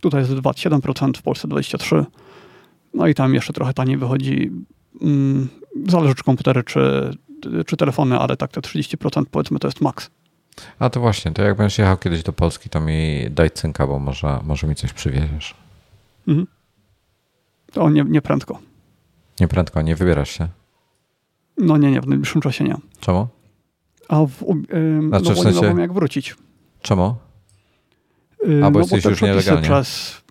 Tutaj jest 27%, w Polsce 23%. No i tam jeszcze trochę taniej wychodzi. Mm, zależy czy komputery, czy czy telefony, ale tak te 30% powiedzmy to jest maks. A to właśnie, to jak będziesz jechał kiedyś do Polski, to mi daj cynka, bo może, może mi coś przywieziesz. Mhm. To nie, nie prędko. Nie prędko, nie wybierasz się? No nie, nie, w najbliższym czasie nie. Czemu? A w, yy, znaczy, no bo sensie... nie jak wrócić. Czemu? Yy, A, bo no jesteś bo już nielegalnie. Przez,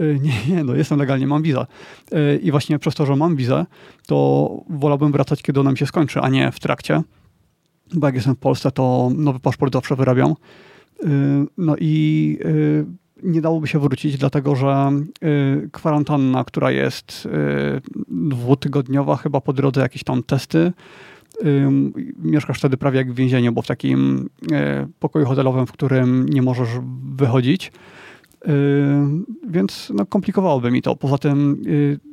Y, nie, nie, no jestem legalnie, mam wizę. Y, I właśnie przez to, że mam wizę, to wolałbym wracać, kiedy ona mi się skończy, a nie w trakcie. Bo jak jestem w Polsce, to nowy paszport zawsze wyrabiam. Y, no i nie dałoby się wrócić, dlatego że kwarantanna, która jest dwutygodniowa, chyba po drodze jakieś tam testy, mieszkasz wtedy prawie jak w więzieniu, bo w takim pokoju hotelowym, w którym nie możesz wychodzić, więc no, komplikowałoby mi to. Poza tym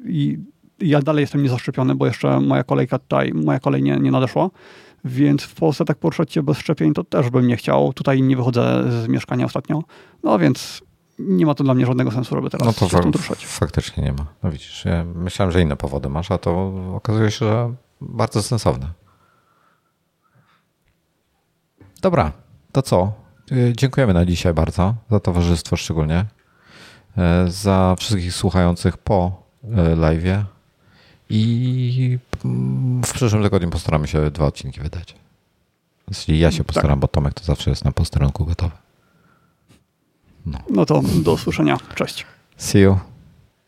yy, ja dalej jestem niezaszczepiony, bo jeszcze moja kolejka tutaj, moja kolej nie, nie nadeszła. Więc w Polsce tak poruszać się bez szczepień to też bym nie chciał. Tutaj nie wychodzę z mieszkania ostatnio. No więc nie ma to dla mnie żadnego sensu, żeby teraz no to się fa- ruszać. Faktycznie nie ma. No widzisz, ja myślałem, że inne powody masz, a to okazuje się, że bardzo sensowne. Dobra, to co? Y, dziękujemy na dzisiaj bardzo, za towarzystwo szczególnie, y, za wszystkich słuchających po y, live'ie i mm, w przyszłym tygodniu postaramy się dwa odcinki wydać. Jeśli ja się tak. postaram, tak. bo Tomek to zawsze jest na posterunku gotowy. No. no to do usłyszenia. Cześć. See you.